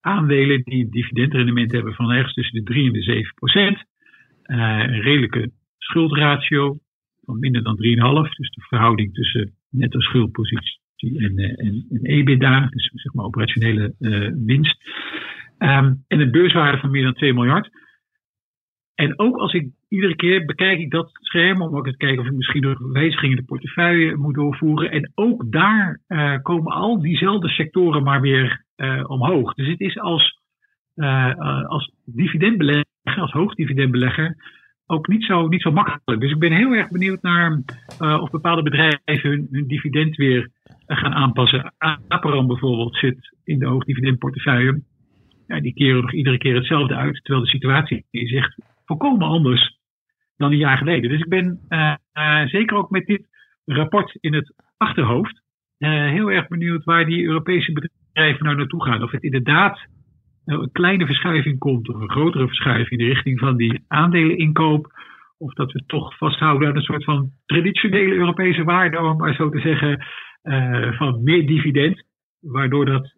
aandelen die dividendrendement hebben van ergens tussen de 3 en de 7 procent. Uh, een redelijke schuldratio van minder dan 3,5. Dus de verhouding tussen netto schuldpositie en, eh, en, en EBITDA, dus zeg maar operationele eh, winst. Ehm, en een beurswaarde van meer dan 2 miljard. En ook als ik iedere keer bekijk ik dat scherm om ook te kijken of ik misschien nog wijzigingen in de portefeuille moet doorvoeren. En ook daar uh, komen al diezelfde sectoren maar weer omhoog. Dus het is als, als dividendbelegger, als hoogdividendbelegger, ook niet zo, niet zo makkelijk. Dus ik ben heel erg benieuwd naar of bepaalde bedrijven hun dividend weer gaan aanpassen. Aperam bijvoorbeeld zit in de hoogdividendportefeuille. Ja, die keren nog iedere keer hetzelfde uit, terwijl de situatie is echt volkomen anders dan een jaar geleden. Dus ik ben uh, uh, zeker ook met dit rapport in het achterhoofd uh, heel erg benieuwd waar die Europese bedrijven nou naartoe gaan. Of het inderdaad een kleine verschuiving komt of een grotere verschuiving in de richting van die aandeleninkoop. Of dat we toch vasthouden aan een soort van traditionele Europese waarde, om maar zo te zeggen, van meer dividend. Waardoor dat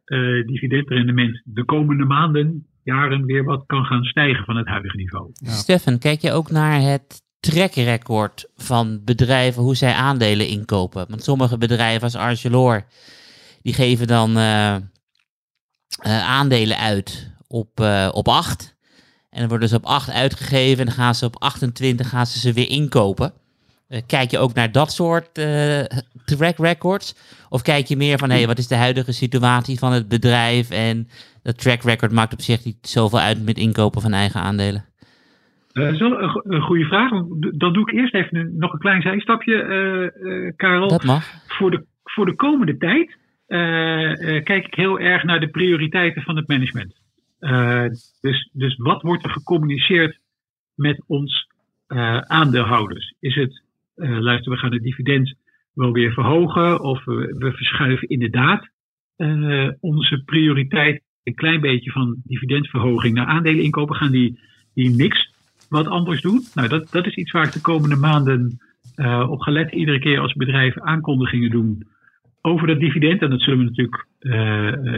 dividendrendement de komende maanden jaren weer wat kan gaan stijgen van het huidige niveau. Ja. Stefan, kijk je ook naar het trackrecord van bedrijven, hoe zij aandelen inkopen? Want sommige bedrijven als Arcelor, die geven dan uh, uh, aandelen uit op, uh, op 8. En dan worden ze op 8 uitgegeven en dan gaan ze op 28 gaan ze, ze weer inkopen. Kijk je ook naar dat soort track records? Of kijk je meer van, hé, hey, wat is de huidige situatie van het bedrijf en dat track record maakt op zich niet zoveel uit met inkopen van eigen aandelen? Uh, dat is wel een, goede vraag. Dan doe ik eerst even nog een klein zijstapje, uh, uh, Karel. Dat mag. Voor de, voor de komende tijd kijk ik heel erg naar de prioriteiten van het management. dus, dus wat wordt er gecommuniceerd met ons aandeelhouders? Is het, luister, we gaan het dividend wel weer verhogen of we, we verschuiven inderdaad onze prioriteit een klein beetje van dividendverhoging naar aandelen inkopen, gaan die, die niks wat anders doen. Nou, dat, dat is iets waar ik de komende maanden uh, op gelet. Iedere keer als bedrijven aankondigingen doen over dat dividend. En dat zullen we natuurlijk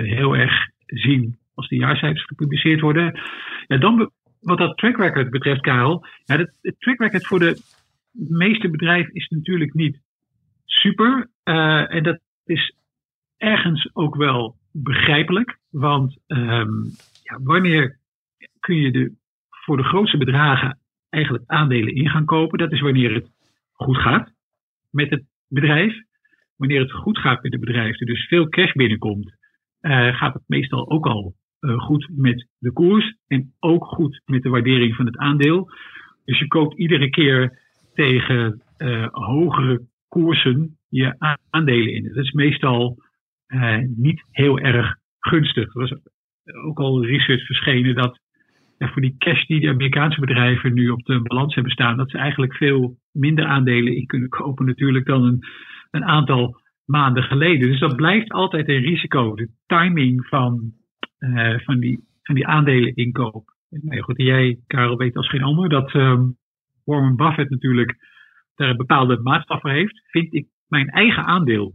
heel erg zien als de jaarcijfers gepubliceerd worden. Ja, dan wat dat track record betreft, Karel. Ja, het track record voor de meeste bedrijven is natuurlijk niet super. Uh, en dat is ergens ook wel begrijpelijk. Want um, ja, wanneer kun je de, voor de grootste bedragen eigenlijk aandelen in gaan kopen? Dat is wanneer het goed gaat met het bedrijf. Wanneer het goed gaat met het bedrijf, er dus veel cash binnenkomt, uh, gaat het meestal ook al uh, goed met de koers en ook goed met de waardering van het aandeel. Dus je koopt iedere keer tegen uh, hogere koersen je aandelen in. Dat is meestal uh, niet heel erg gunstig. Er was ook al research verschenen dat ja, voor die cash die de Amerikaanse bedrijven nu op de balans hebben staan, dat ze eigenlijk veel minder aandelen in kunnen kopen natuurlijk dan een, een aantal maanden geleden. Dus dat blijft altijd een risico. De timing van, van, die, van die aandelen inkoop. Nou goed, jij, Karel, weet als geen ander dat um, Warren Buffett natuurlijk daar een bepaalde maatstaf voor heeft. Vind ik mijn eigen aandeel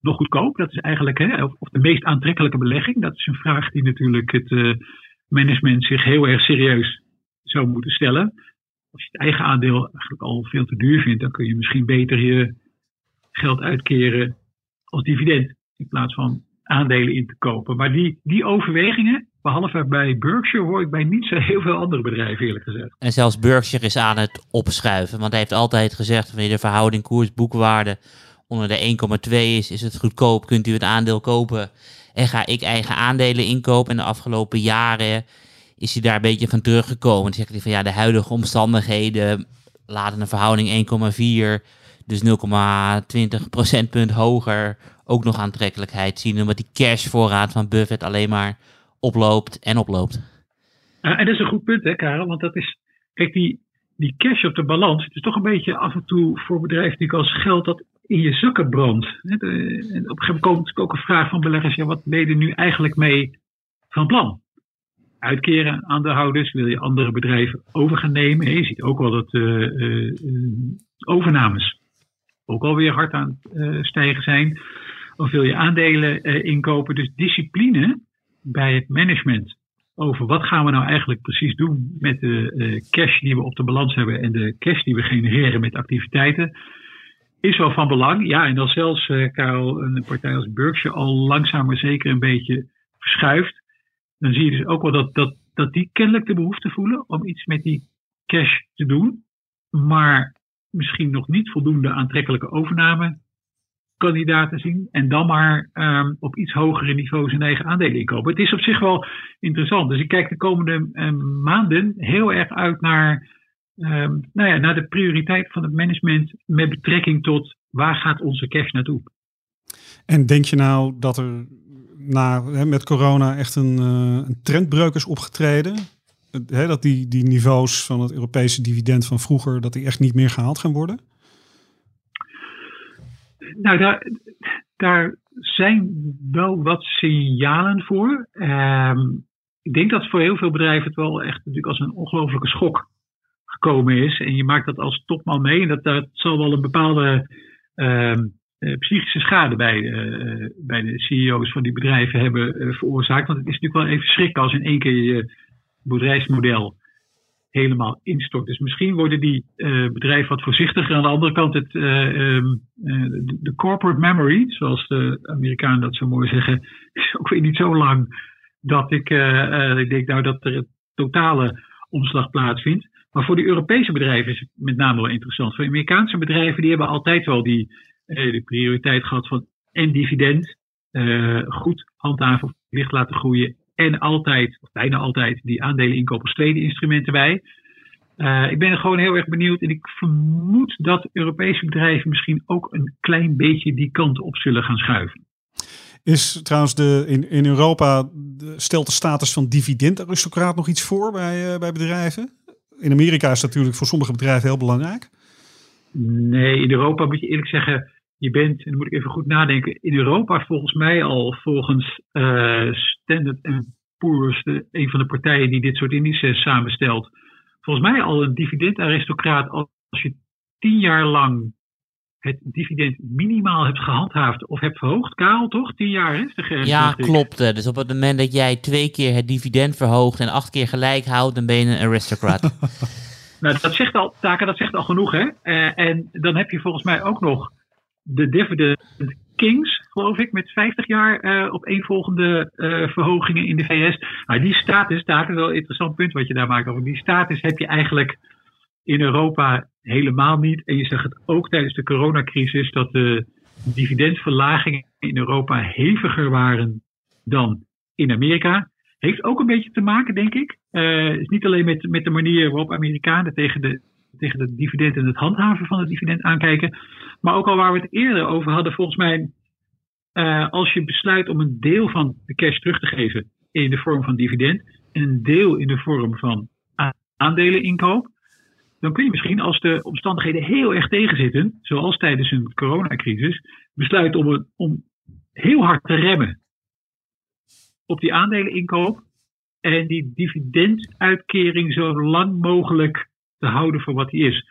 nog goedkoop? Dat is eigenlijk, hè, of, de meest aantrekkelijke belegging. Dat is een vraag die natuurlijk het uh, management zich heel erg serieus zou moeten stellen. Als je het eigen aandeel eigenlijk al veel te duur vindt, dan kun je misschien beter je geld uitkeren als dividend. In plaats van aandelen in te kopen. Maar die, die overwegingen, behalve bij Berkshire, hoor ik bij niet zo heel veel andere bedrijven eerlijk gezegd. En zelfs Berkshire is aan het opschuiven. Want hij heeft altijd gezegd, wanneer de verhouding koers-boekwaarde onder de 1,2 is, is het goedkoop, kunt u het aandeel kopen. En ga ik eigen aandelen inkopen. En de afgelopen jaren is hij daar een beetje van teruggekomen. Dan zegt hij van ja, de huidige omstandigheden laten een verhouding 1,4, dus 0,20 procentpunt hoger, ook nog aantrekkelijkheid zien. Omdat die cashvoorraad van Buffett alleen maar oploopt en oploopt. Ja, en dat is een goed punt, hè, Karel? Want dat is, kijk, die, die cash op de balans, het is toch een beetje af en toe voor bedrijven die als geld dat in je zakken brandt. En op een gegeven moment komt ook een vraag van beleggers: ja, wat ben je nu eigenlijk mee van plan? Uitkeren aan de houders, wil je andere bedrijven over gaan nemen? Je ziet ook wel dat uh, overnames ook alweer hard aan het uh, stijgen zijn. Of wil je aandelen inkopen? Dus discipline bij het management over wat gaan we nou eigenlijk precies doen met de cash die we op de balans hebben en de cash die we genereren met activiteiten is wel van belang. Ja, en als zelfs, uh, Karel, een partij als Berkshire al langzaam maar zeker een beetje verschuift, dan zie je dus ook wel dat, dat, dat die kennelijk de behoefte voelen om iets met die cash te doen, maar misschien nog niet voldoende aantrekkelijke overnamekandidaten zien en dan maar um, op iets hogere niveau zijn eigen aandelen inkopen. Het is op zich wel interessant. Dus ik kijk de komende um, maanden heel erg uit naar um, nou ja, naar de prioriteit van het management met betrekking tot waar gaat onze cash naartoe. En denk je nou dat er na, hè, met corona echt een, uh, een trendbreuk is opgetreden? Dat die, die niveaus van het Europese dividend van vroeger, dat die echt niet meer gehaald gaan worden? Nou, daar, daar zijn wel wat signalen voor. Um, ik denk dat voor heel veel bedrijven het wel echt natuurlijk als een ongelofelijke schok gekomen is. En je maakt dat als topman mee. En dat, dat zal wel een bepaalde uh, psychische schade bij, uh, bij de CEO's van die bedrijven hebben veroorzaakt. Want het is natuurlijk wel even schrikken als in één keer je bedrijfsmodel helemaal instort. Dus misschien worden die bedrijven wat voorzichtiger. Aan de andere kant, het, um, de, de corporate memory, zoals de Amerikanen dat zo mooi zeggen, *laughs* is ook weer niet zo lang dat ik, ik denk nou dat er een totale omslag plaatsvindt. Maar voor die Europese bedrijven is het met name wel interessant. Voor Amerikaanse bedrijven, die hebben altijd wel die, eh, prioriteit gehad van en dividend, uh, goed handhaven of licht laten groeien. En altijd, of bijna altijd, die aandelen inkopen als tweede instrument erbij. Uh, ik ben er gewoon heel erg benieuwd en ik vermoed dat Europese bedrijven misschien ook een klein beetje die kant op zullen gaan schuiven. Is trouwens de, in, in Europa, de, stelt de status van dividendaristocraat nog iets voor bij, uh, bij bedrijven? in Amerika is dat natuurlijk voor sommige bedrijven heel belangrijk. Nee, in Europa moet je eerlijk zeggen, je bent, en dan moet ik even goed nadenken, in Europa volgens mij al volgens uh, Standard Poor's, de, een van de partijen die dit soort indices samenstelt, volgens mij al een dividendaristocraat als je tien jaar lang het dividend minimaal hebt gehandhaafd of hebt verhoogd. Karel, toch? Tien jaar is de grens. Ja, klopt. Dus op het moment dat jij twee keer het dividend verhoogt en acht keer gelijk houdt, dan ben je een aristocrat. *laughs* nou, dat zegt al, Taka, dat zegt al genoeg, hè? Uh, en dan heb je volgens mij ook nog de dividend kings, geloof ik, met 50 jaar uh, op eenvolgende uh, verhogingen in de VS. Nou, die status, Taka, is wel een interessant punt wat je daar maakt over. Die status heb je eigenlijk in Europa helemaal niet. En je zag het ook tijdens de coronacrisis dat de dividendverlagingen in Europa heviger waren dan in Amerika. Heeft ook een beetje te maken, denk ik. Uh, is niet alleen met, met de manier waarop Amerikanen tegen de, tegen de dividend en het handhaven van het dividend aankijken. Maar ook al waar we het eerder over hadden, volgens mij, uh, als je besluit om een deel van de cash terug te geven in de vorm van dividend en een deel in de vorm van aandeleninkoop, dan kun je misschien als de omstandigheden heel erg tegenzitten, zoals tijdens een coronacrisis, besluiten om, om heel hard te remmen op die aandeleninkoop en die dividenduitkering zo lang mogelijk te houden voor wat die is.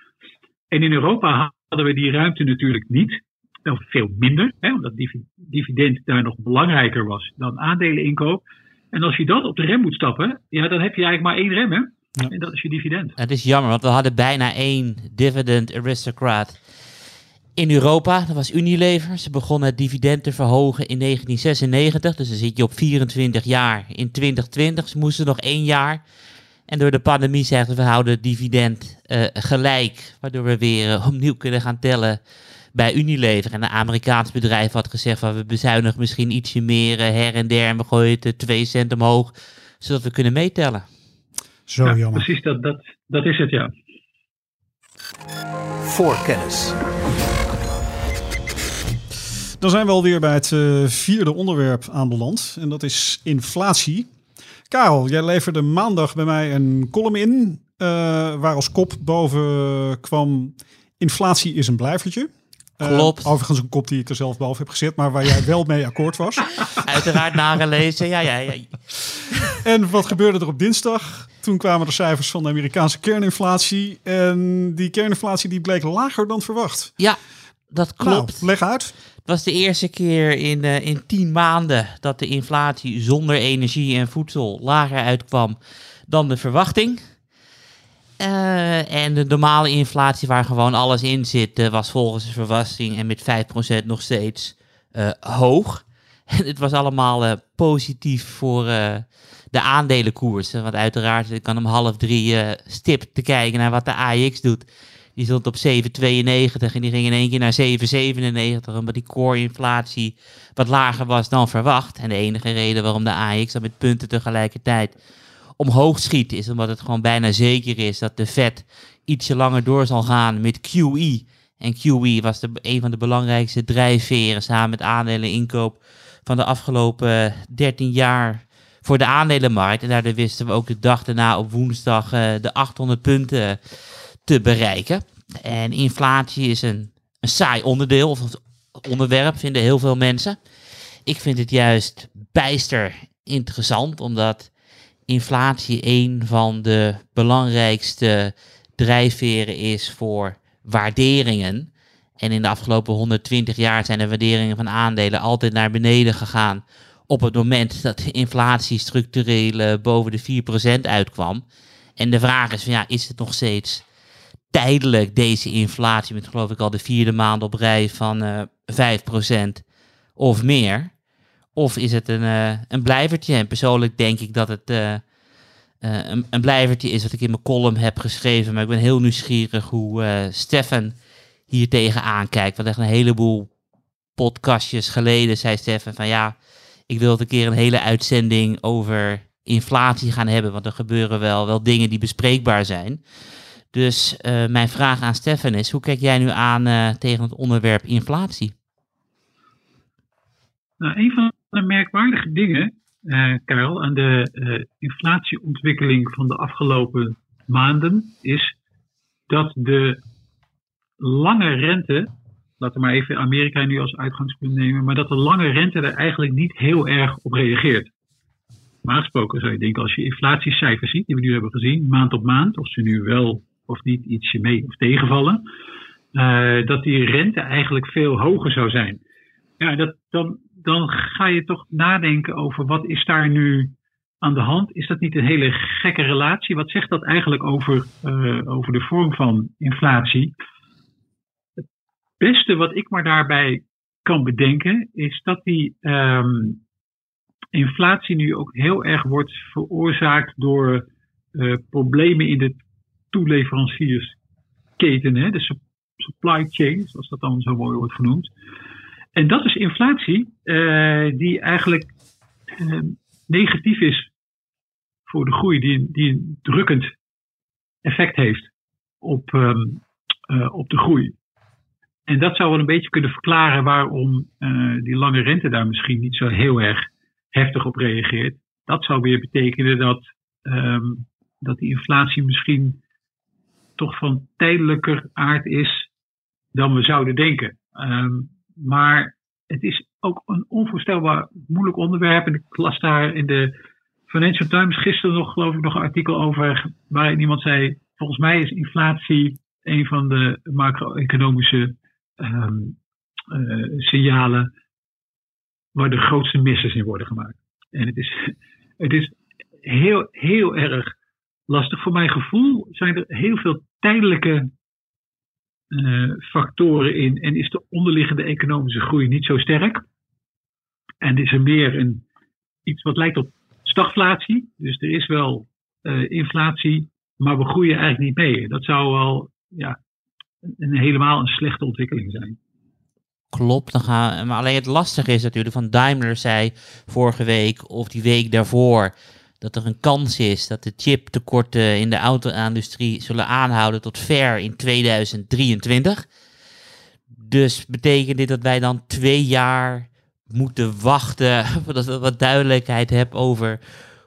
En in Europa hadden we die ruimte natuurlijk niet, of veel minder, hè, omdat dividend daar nog belangrijker was dan aandeleninkoop. En als je dan op de rem moet stappen, ja, dan heb je eigenlijk maar één rem. Hè? Ja. En dat is je dividend. Het is jammer, want we hadden bijna één dividend aristocrat in Europa. Dat was Unilever. Ze begonnen het dividend te verhogen in 1996. Dus dan zit je op 24 jaar. In 2020 ze moesten nog één jaar. En door de pandemie zeggen we houden het dividend uh, gelijk. Waardoor we weer uh, opnieuw kunnen gaan tellen bij Unilever. En een Amerikaans bedrijf had gezegd van we bezuinigen misschien ietsje meer uh, her en der. En we gooien het 2 cent omhoog. Zodat we kunnen meetellen. Zo ja, jammer. Precies, dat, dat, dat is het, ja. Voorkennis. Dan zijn we alweer bij het uh, vierde onderwerp aanbeland. En dat is inflatie. Karel, jij leverde maandag bij mij een column in. Uh, waar als kop boven kwam... Inflatie is een blijvertje. Klopt. Uh, overigens een kop die ik er zelf boven heb gezet, maar waar jij wel mee akkoord was. *laughs* Uiteraard nagelezen, ja, ja, ja. En wat gebeurde er op dinsdag? Toen kwamen de cijfers van de Amerikaanse kerninflatie. En die kerninflatie die bleek lager dan verwacht. Ja, dat klopt. Nou, leg uit. Het was de eerste keer in, uh, in tien maanden dat de inflatie zonder energie en voedsel lager uitkwam dan de verwachting. Eh, en de normale inflatie, waar gewoon alles in zit, eh, was volgens de verwachting en met 5% nog steeds eh, hoog. *laughs* En het was allemaal eh, positief voor eh, de aandelenkoersen. Want uiteraard, ik kan om half drie eh, stip te kijken naar wat de AX doet. Die stond op 7,92 en die ging in één keer naar 7,97. Omdat die core-inflatie wat lager was dan verwacht. En de enige reden waarom de AX dan met punten tegelijkertijd omhoog schiet, is omdat het gewoon bijna zeker is dat de Fed ietsje langer door zal gaan met QE. En QE was de, een van de belangrijkste drijfveren samen met aandeleninkoop van de afgelopen 13 jaar voor de aandelenmarkt. En daardoor wisten we ook de dag daarna op woensdag eh, de 800 punten te bereiken. En inflatie is een, een saai onderdeel of onderwerp, vinden heel veel mensen. Ik vind het juist bijster interessant, omdat inflatie een van de belangrijkste drijfveren is voor waarderingen. En in de afgelopen 120 jaar zijn de waarderingen van aandelen altijd naar beneden gegaan. Op het moment dat de inflatie structureel eh, boven de 4% uitkwam. En de vraag is: van, ja, is het nog steeds tijdelijk deze inflatie? Met geloof ik al de vierde maand op rij van eh 5% of meer. Of is het een, eh, een blijvertje? En persoonlijk denk ik dat het eh, een, een blijvertje is wat ik in mijn column heb geschreven. Maar ik ben heel nieuwsgierig hoe Stefan hier tegenaan kijkt. Want echt een heleboel podcastjes geleden zei Stefan van ja, ik wil het een keer een hele uitzending over inflatie gaan hebben. Want er gebeuren wel, wel dingen die bespreekbaar zijn. Dus eh, mijn vraag aan Stefan is, hoe kijk jij nu aan eh, tegen het onderwerp inflatie? Nou, een van de merkwaardige dingen, eh Karel, aan de inflatieontwikkeling van de afgelopen maanden is dat de lange rente, laten we maar even Amerika nu als uitgangspunt nemen, maar dat de lange rente er eigenlijk niet heel erg op reageert. Maar gesproken zou je denken, als je inflatiecijfers ziet, die we nu hebben gezien, maand op maand, of ze nu wel of niet ietsje mee of tegenvallen, eh, dat die rente eigenlijk veel hoger zou zijn. Ja, dat, dan, dan ga je toch nadenken over wat is daar nu aan de hand? Is dat niet een hele gekke relatie? Wat zegt dat eigenlijk over, eh, over de vorm van inflatie? Het beste wat ik maar daarbij kan bedenken is dat die ehm, inflatie nu ook heel erg wordt veroorzaakt door eh, problemen in de toeleveranciersketen, hè, de sup- supply chain, zoals dat dan zo mooi wordt genoemd. En dat is inflatie eh, die eigenlijk eh, negatief is voor de groei, die, die een drukkend effect heeft op, ehm, eh, op de groei. En dat zou wel een beetje kunnen verklaren waarom die lange rente daar misschien niet zo heel erg heftig op reageert. Dat zou weer betekenen dat, ehm, dat die inflatie misschien toch van tijdelijker aard is dan we zouden denken. Ehm, maar het is ook een onvoorstelbaar moeilijk onderwerp. En ik las daar in de Financial Times gisteren nog, geloof ik, nog een artikel over. Waarin iemand zei: Volgens mij is inflatie een van de macro-economische ehm, eh, signalen waar de grootste misses in worden gemaakt. En het is, *laughs* het is heel, heel erg lastig. Voor mijn gevoel zijn er heel veel tijdelijke eh, factoren in en is de onderliggende economische groei niet zo sterk. En is er meer een, iets wat lijkt op stagflatie. Dus er is wel eh, inflatie, maar we groeien eigenlijk niet mee. Dat zou wel ja, een, helemaal een slechte ontwikkeling zijn. Klopt, dan gaan, maar alleen het lastige is natuurlijk, van Daimler zei vorige week of die week daarvoor, dat er een kans is dat de chiptekorten in de auto-industrie zullen aanhouden tot ver in 2023. Dus betekent dit dat wij dan twee jaar moeten wachten *laughs* voordat we wat duidelijkheid hebben over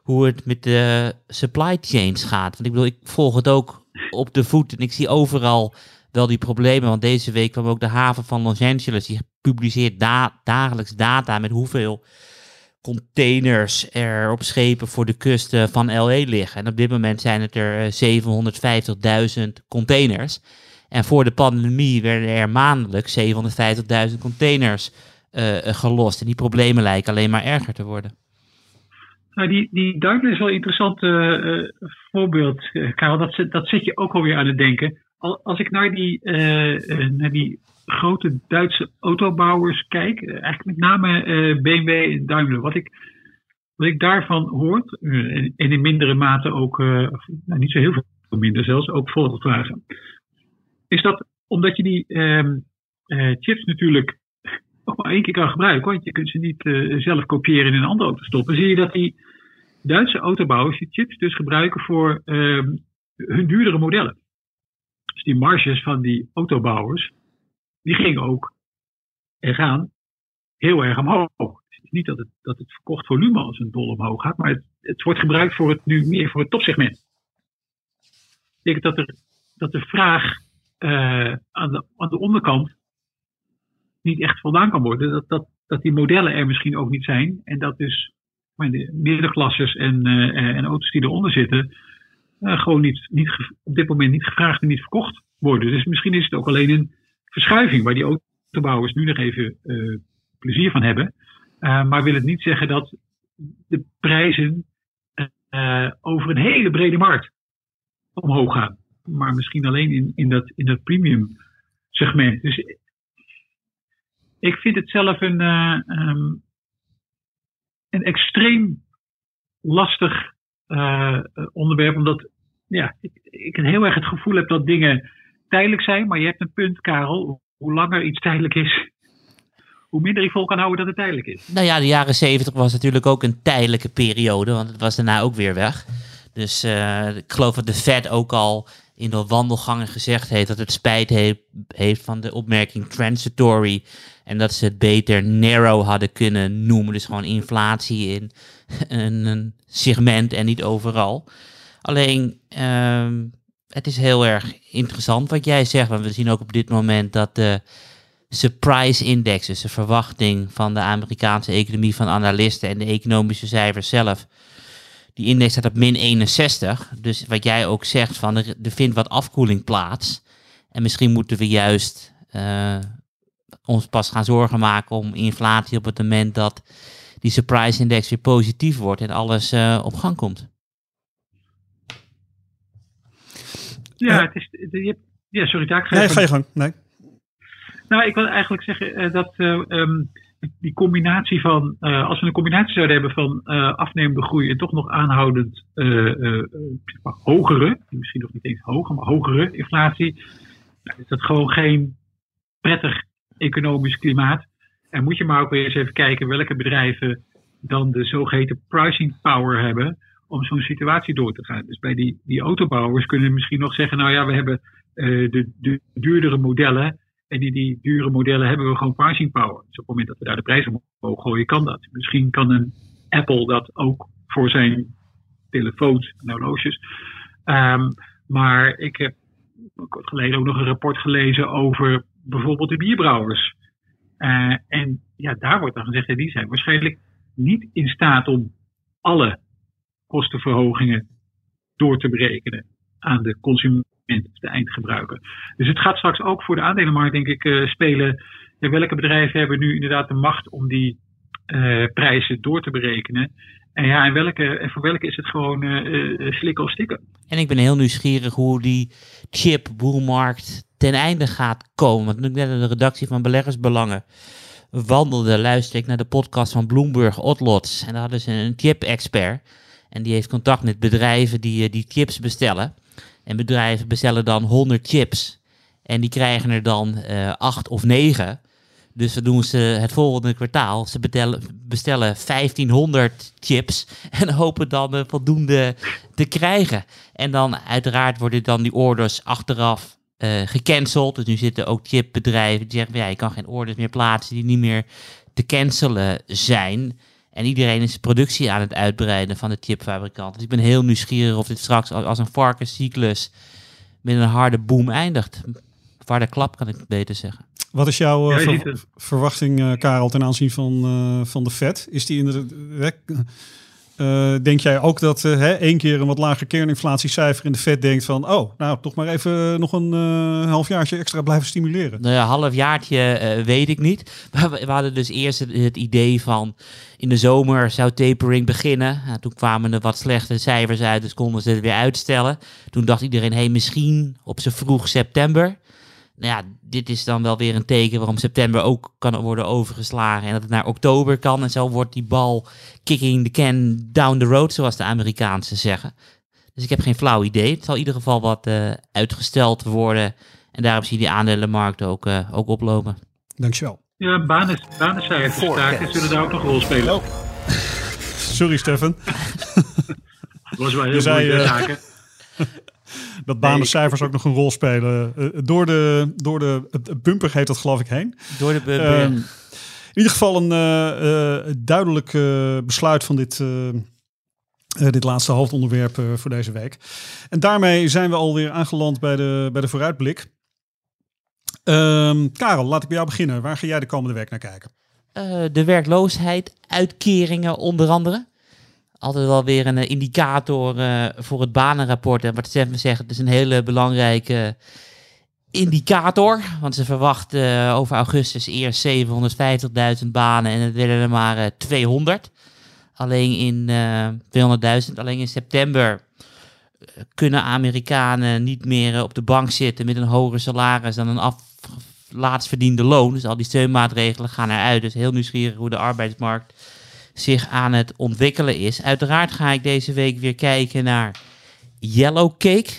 hoe het met de supply chains gaat? Want ik bedoel, ik volg het ook op de voet en ik zie overal wel die problemen. Want deze week kwam ook de haven van Los Angeles. Die publiceert da dagelijks data met hoeveel containers er op schepen voor de kusten van LA liggen. En op dit moment zijn het er eh, 750.000 containers. En voor de pandemie werden er maandelijks 750.000 containers uh, gelost. En die problemen lijken alleen maar erger te worden. Nou, die, die Daimler is wel een interessant eh, eh, voorbeeld, eh, Karel. Dat, dat zet je ook alweer aan het denken. Al- Als ik naar die, eh, eh, naar die grote Duitse autobouwers kijk, eh, eigenlijk met name eh, BMW en Daimler, wat ik, wat ik daarvan hoort, eh, en, in mindere mate ook, nou, niet zo heel veel minder zelfs, ook Volkswagen, is dat omdat je die ehm, eh, chips natuurlijk *laughs* nog maar één keer kan gebruiken, want je kunt ze niet zelf kopiëren in een andere auto stoppen, zie je dat die Duitse autobouwers die chips dus gebruiken voor ehm, hun duurdere modellen. Dus die marges van die autobouwers, die gingen ook en gaan heel erg omhoog. Niet dat het, dat het verkocht volume als een dol omhoog gaat, maar het, het wordt gebruikt voor het, nu meer voor het topsegment. Dat betekent dat, er, dat de vraag eh, aan, de, aan de onderkant niet echt voldaan kan worden. Dat, dat, dat die modellen er misschien ook niet zijn. En dat dus maar de middenklasses en, eh, en auto's die eronder zitten, eh, gewoon niet, niet, op dit moment niet gevraagd en niet verkocht worden. Dus misschien is het ook alleen een verschuiving waar die autobouwers nu nog even eh, plezier van hebben. Eh, maar wil het niet zeggen dat de prijzen eh, over een hele brede markt omhoog gaan. Maar misschien alleen in, in, dat, in dat premium segment. Dus ik vind het zelf een, eh, ehm, een extreem lastig onderwerp. Omdat ja, ik, ik heel erg het gevoel heb dat dingen tijdelijk zijn. Maar je hebt een punt, Karel. Hoe langer iets tijdelijk is, hoe minder ik vol kan houden dat het tijdelijk is. Nou ja, de jaren zeventig was natuurlijk ook een tijdelijke periode, want het was daarna ook weer weg. Dus eh, ik geloof dat de Fed ook al in de wandelgangen gezegd heeft dat het spijt heeft, van de opmerking transitory. En dat ze het beter narrow hadden kunnen noemen. Dus gewoon inflatie in *laughs* een, een segment en niet overal. Alleen, ehm, het is heel erg interessant wat jij zegt. Want we zien ook op dit moment dat de surprise index, dus de verwachting van de Amerikaanse economie van analisten en de economische cijfers zelf. Die index staat op min 61. Dus wat jij ook zegt, van er, vindt wat afkoeling plaats. En misschien moeten we juist eh, ons pas gaan zorgen maken om inflatie op het moment dat die surprise index weer positief wordt en alles eh, op gang komt. Ja, het is, je ja sorry, daar Nee, ga je gang. Nee. Nou, ik wil eigenlijk zeggen eh, dat eh, ehm, die combinatie van, eh, als we een combinatie zouden hebben van afnemende groei en toch nog aanhoudend hogere, misschien nog niet eens hoger, maar hogere inflatie, nou, is dat gewoon geen prettig economisch klimaat. En moet je maar ook weer eens even kijken welke bedrijven dan de zogeheten pricing power hebben om zo'n situatie door te gaan. Dus bij die, die autobouwers kunnen misschien nog zeggen, nou ja, we hebben eh, de, de duurdere modellen. En die, die dure modellen hebben we gewoon pricing power. Dus op het moment dat we daar de prijs omhoog gooien, kan dat. Misschien kan een Apple dat ook voor zijn telefoons en horloges. Ehm, maar ik heb kort geleden ook nog een rapport gelezen over bijvoorbeeld de bierbrouwers. Eh, en ja, daar wordt dan gezegd, die zijn waarschijnlijk niet in staat om alle kostenverhogingen door te berekenen aan de consument, de eindgebruiker. Dus het gaat straks ook voor de aandelenmarkt, denk ik, eh, spelen. Welke bedrijven hebben nu inderdaad de macht om die eh, prijzen door te berekenen? En ja, en, welke, en voor welke is het gewoon eh, slikken of stikken? En ik ben heel nieuwsgierig hoe die chip-boelmarkt ten einde gaat komen. Want toen ik net in de redactie van Beleggersbelangen wandelde, luisterde ik naar de podcast van Bloomberg Otlots. En daar hadden ze een chip-expert. En die heeft contact met bedrijven die eh, die chips bestellen. En bedrijven bestellen dan 100 chips. En die krijgen er dan eh 8 of 9. Dus dan doen ze het volgende kwartaal. Ze betellen, bestellen 1500 chips. *laughs* En hopen dan eh, voldoende te krijgen. En dan uiteraard worden dan die orders achteraf eh, gecanceld. Dus nu zitten ook chipbedrijven die zeggen... Ja, je kan geen orders meer plaatsen die niet meer te cancelen zijn. En iedereen is productie aan het uitbreiden van de chipfabrikant. Dus ik ben heel nieuwsgierig of dit straks als een varkenscyclus met een harde boom eindigt. Harde klap kan ik beter zeggen. Wat is jouw eh, ver- verwachting, eh, Karel, ten aanzien van, eh, van de Fed? Is die inderdaad... Eh, denk jij ook dat eh, hè, één keer een wat lager kerninflatiecijfer in de Fed denkt van, oh, nou toch maar even nog een uh, halfjaartje extra blijven stimuleren? Nou ja, halfjaartje weet ik niet. *laughs* Maar we, hadden dus eerst het, idee van in de zomer zou tapering beginnen. Nou, toen kwamen er wat slechte cijfers uit, dus konden ze het weer uitstellen. Toen dacht iedereen, hey, misschien op z'n vroeg september. Nou ja, dit is dan wel weer een teken waarom september ook kan worden overgeslagen. En dat het naar oktober kan. En zo wordt die bal kicking the can down the road, zoals de Amerikaanse zeggen. Dus ik heb geen flauw idee. Het zal in ieder geval wat uh, uitgesteld worden. En daarom zie je die aandelenmarkt ook, uh, ook oplopen. Dankjewel. Ja, banen, banencijfers staken zullen daar ook nog een rol spelen. Oh. *laughs* Sorry, Stefan. *laughs* Dat was wel heel zei, uh, zaken dat banencijfers ook nog een rol spelen. Uh, door de, door de bumper heet dat geloof ik heen. Door de bumper. Uh, in ieder geval een uh, duidelijk besluit van dit, dit laatste hoofdonderwerp voor deze week. En daarmee zijn we alweer aangeland bij de, bij de vooruitblik. Ehm, Karel, laat ik bij jou beginnen. Waar ga jij de komende week naar kijken? de werkloosheid, uitkeringen onder andere altijd wel weer een eh, indicator uh, voor het banenrapport. En wat Stefan zegt, het is een hele belangrijke indicator. Want ze verwachten uh, over augustus eerst 750.000 banen en het werden er maar uh, 200. Alleen in 200.000. Alleen in september kunnen Amerikanen niet meer op de bank zitten met een hoger salaris dan een af, verdiende loon. Dus al die steunmaatregelen gaan eruit. Dus heel nieuwsgierig hoe de arbeidsmarkt zich aan het ontwikkelen is. Uiteraard ga ik deze week weer kijken naar Yellow Cake,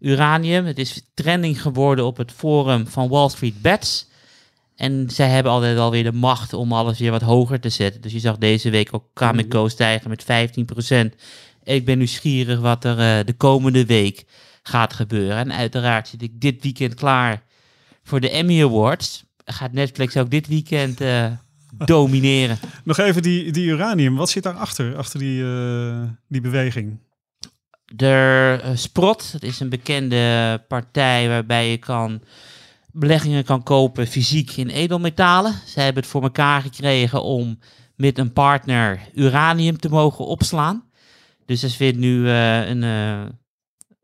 uranium. Het is trending geworden op het forum van Wall Street Bets. En zij hebben altijd alweer de macht om alles weer wat hoger te zetten. Dus je zag deze week ook Cameco stijgen met 15%. Ik ben nieuwsgierig wat er uh, de komende week gaat gebeuren. En uiteraard zit ik dit weekend klaar voor de Emmy Awards. Gaat Netflix ook dit weekend uh, domineren. *laughs* Nog even die, die uranium. Wat zit daarachter, achter die, uh, die beweging? De uh, Sprott, dat is een bekende partij waarbij je kan beleggingen kan kopen fysiek in edelmetalen. Zij hebben het voor elkaar gekregen om met een partner uranium te mogen opslaan. Dus er vindt nu uh, een,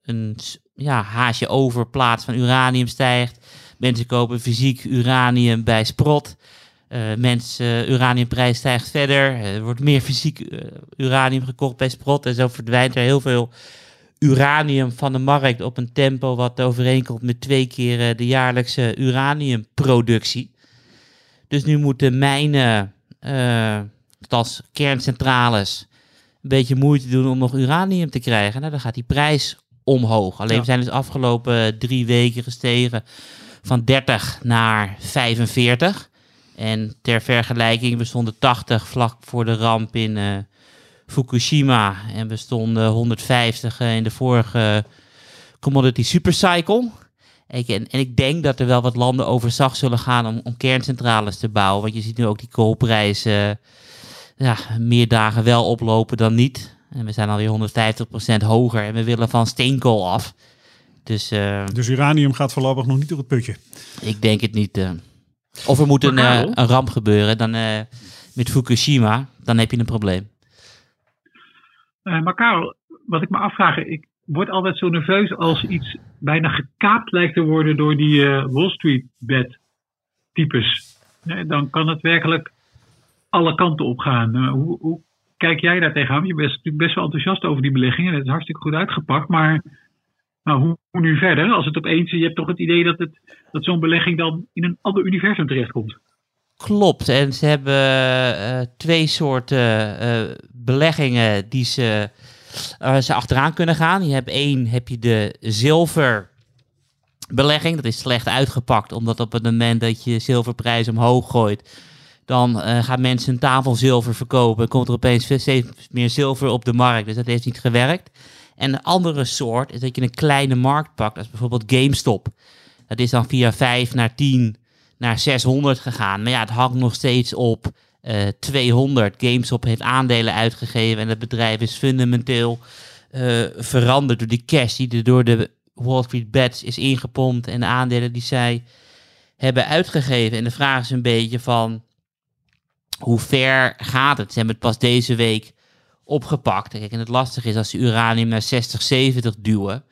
een ja, haasje over plaats van uranium stijgt. Mensen kopen fysiek uranium bij Sprott. Uh, mensen, uraniumprijs stijgt verder. Er wordt meer fysiek uranium gekocht bij Sprott. En zo verdwijnt er heel veel uranium van de markt op een tempo wat overeenkomt met twee keer de jaarlijkse uraniumproductie. Dus nu moeten mijnen, als kerncentrales, een beetje moeite doen om nog uranium te krijgen. Nou, dan gaat die prijs omhoog. Alleen ja. we zijn dus afgelopen drie weken gestegen van 30 naar 45. En ter vergelijking, we stonden 80 vlak voor de ramp in uh, Fukushima. En we stonden 150 uh, in de vorige commodity supercycle. En, en, ik denk dat er wel wat landen overzag zullen gaan om, om kerncentrales te bouwen. Want je ziet nu ook die koolprijzen uh, ja, meer dagen wel oplopen dan niet. En we zijn alweer 150% hoger en we willen van steenkool af. Dus, uh, dus uranium gaat voorlopig nog niet door het putje? Ik denk het niet. Uh. Of er moet een, uh, een ramp gebeuren dan, uh, met Fukushima, dan heb je een probleem. Uh, maar Karel, wat ik me afvraag, ik word altijd zo nerveus als iets bijna gekaapt lijkt te worden door die Wall Street bed types. dan kan het werkelijk alle kanten op gaan. Hoe, hoe, kijk jij daar tegenaan? Je bent natuurlijk best wel enthousiast over die beleggingen. Het is hartstikke goed uitgepakt, maar nou, hoe, nu verder? Als het opeens, je hebt toch het idee dat, het, dat zo'n belegging dan in een ander universum terechtkomt. Klopt, en ze hebben uh, twee soorten uh, beleggingen die ze, ze achteraan kunnen gaan. Je hebt één, heb je de zilverbelegging. Dat is slecht uitgepakt, omdat op het moment dat je zilverprijs omhoog gooit, dan gaan mensen een tafel zilver verkopen. komt er opeens steeds meer zilver op de markt. Dus dat heeft niet gewerkt. En een andere soort is dat je een kleine markt pakt, als bijvoorbeeld GameStop. Dat is dan via 5 naar 10 naar 600 gegaan. Maar ja, het hangt nog steeds op uh, eh, 200. GameStop heeft aandelen uitgegeven en het bedrijf is fundamenteel uh, veranderd door die cash die er door de Wall Street Bets is ingepompt en de aandelen die zij hebben uitgegeven. En de vraag is een beetje van hoe ver gaat het? Ze hebben het pas deze week opgepakt. Kijk, en het lastige is als ze uranium naar 60, 70 duwen,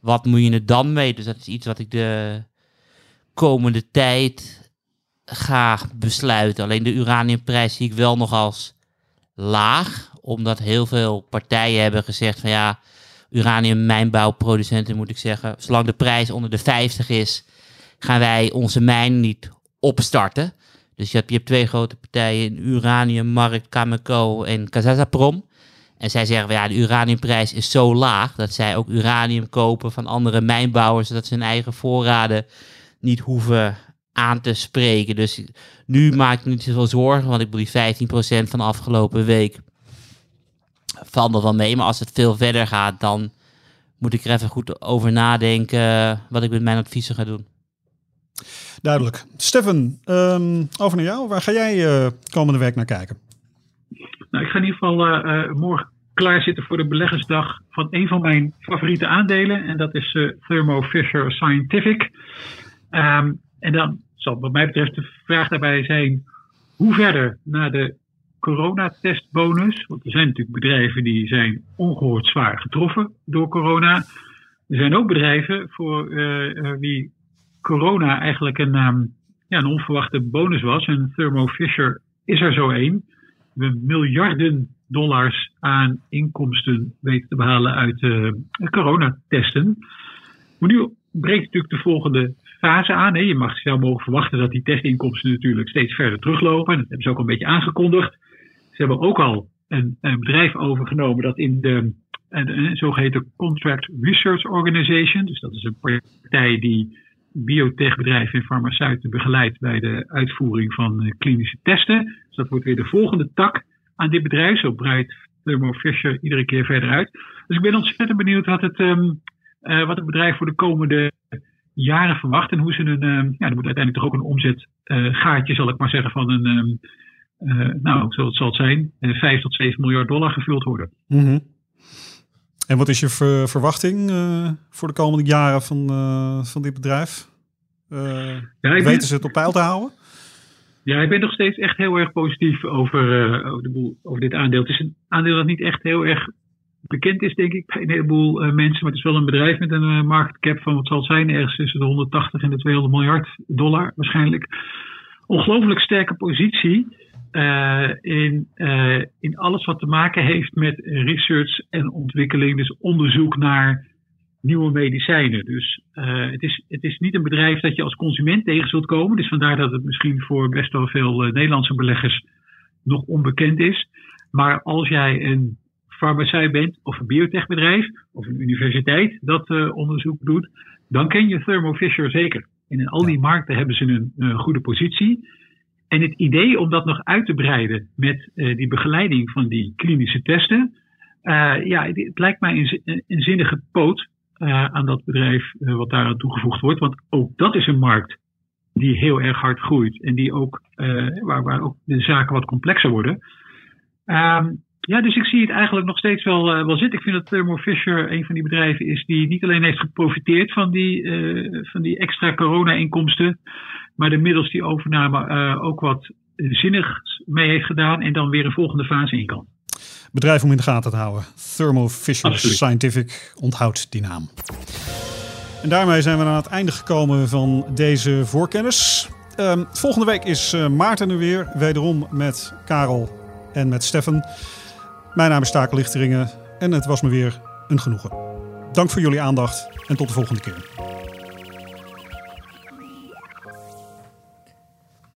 wat moet je er dan mee? Dus dat is iets wat ik de komende tijd ga besluiten. Alleen de uraniumprijs zie ik wel nog als laag, omdat heel veel partijen hebben gezegd van ja, uraniummijnbouwproducenten moet ik zeggen, zolang de prijs onder de 50 is, gaan wij onze mijn niet opstarten. Dus je hebt, je hebt twee grote partijen, Uraniummarkt, Cameco en Kazazaprom. En zij zeggen, ja, de uraniumprijs is zo laag dat zij ook uranium kopen van andere mijnbouwers, zodat ze hun eigen voorraden niet hoeven aan te spreken. Dus nu maak ik me niet zoveel zorgen, want ik bedoel die 15% van de afgelopen week valt er wel mee. Maar als het veel verder gaat, dan moet ik er even goed over nadenken wat ik met mijn adviezen ga doen. Duidelijk. Stefan, um, over naar jou. Waar ga jij uh, komende week naar kijken? Nou, ik ga in ieder geval uh, uh, morgen klaarzitten voor de beleggersdag van een van mijn favoriete aandelen. En dat is Thermo Fisher Scientific. Um, en dan zal wat mij betreft de vraag daarbij zijn, hoe verder naar de coronatestbonus? Want er zijn natuurlijk bedrijven die zijn ongehoord zwaar getroffen door corona. Er zijn ook bedrijven voor wie corona eigenlijk een, um, ja, een onverwachte bonus was. En Thermo Fisher is er zo één. We miljarden dollars aan inkomsten weten te behalen uit uh, coronatesten. Maar nu breekt natuurlijk de volgende fase aan. Hè. Je mag zelf mogen verwachten dat die testinkomsten natuurlijk steeds verder teruglopen. En dat hebben ze ook een beetje aangekondigd. Ze hebben ook al een, een bedrijf overgenomen dat in de, een, zogeheten Contract Research Organization, dus dat is een partij die biotechbedrijven en farmaceuten begeleidt bij de uitvoering van eh, klinische testen. Dus dat wordt weer de volgende tak aan dit bedrijf. Zo breidt Thermo Fisher iedere keer verder uit. Dus ik ben ontzettend benieuwd wat het, um, uh, wat het bedrijf voor de komende jaren verwacht. En hoe ze een, um, ja, er moet uiteindelijk toch ook een omzetgaatje, uh, zal ik maar zeggen, van een, um, nou, zo zal het zijn, 5 tot 7 miljard dollar gevuld worden. Mm -hmm. En wat is je ver verwachting uh, voor de komende jaren van, uh, van dit bedrijf? Uh, ja, weten ze het op peil te houden? Ja, ik ben nog steeds echt heel erg positief over, over, de boel, over dit aandeel. Het is een aandeel dat niet echt heel erg bekend is, denk ik, bij een heleboel mensen. Maar het is wel een bedrijf met een market cap van wat zal het zijn, ergens tussen de 180 en de 200 miljard dollar waarschijnlijk. Ongelooflijk sterke positie. Uh, in, uh, in alles wat te maken heeft met research en ontwikkeling, dus onderzoek naar nieuwe medicijnen. Dus uh, het, is, het is niet een bedrijf dat je als consument tegen zult komen. Dus vandaar dat het misschien voor best wel veel Nederlandse beleggers nog onbekend is. Maar als jij een farmaceut bent of een biotechbedrijf of een universiteit dat onderzoek doet, dan ken je Thermo Fisher zeker. En in al die markten hebben ze een, een goede positie. En het idee om dat nog uit te breiden met die begeleiding van die klinische testen, ja, het, het, lijkt mij een, een zinnige poot uh, aan dat bedrijf wat daaraan toegevoegd wordt. Want ook dat is een markt die heel erg hard groeit en die ook, waar, waar ook de zaken wat complexer worden. Um, ja, dus ik zie het eigenlijk nog steeds wel, wel zitten. Ik vind dat Thermo Fisher een van die bedrijven is die niet alleen heeft geprofiteerd van die, van die extra corona-inkomsten, maar de middels die overname uh, ook wat zinnigs mee heeft gedaan en dan weer een volgende fase in kan. Bedrijf om in de gaten te houden. Thermo Fisher Absoluut. Scientific onthoudt die naam. En daarmee zijn we aan het einde gekomen van deze voorkennis. Um, volgende week is uh, Maarten er weer, wederom met Karel en met Stefan. Mijn naam is Takel Lichteringen en het was me weer een genoegen. Dank voor jullie aandacht en tot de volgende keer.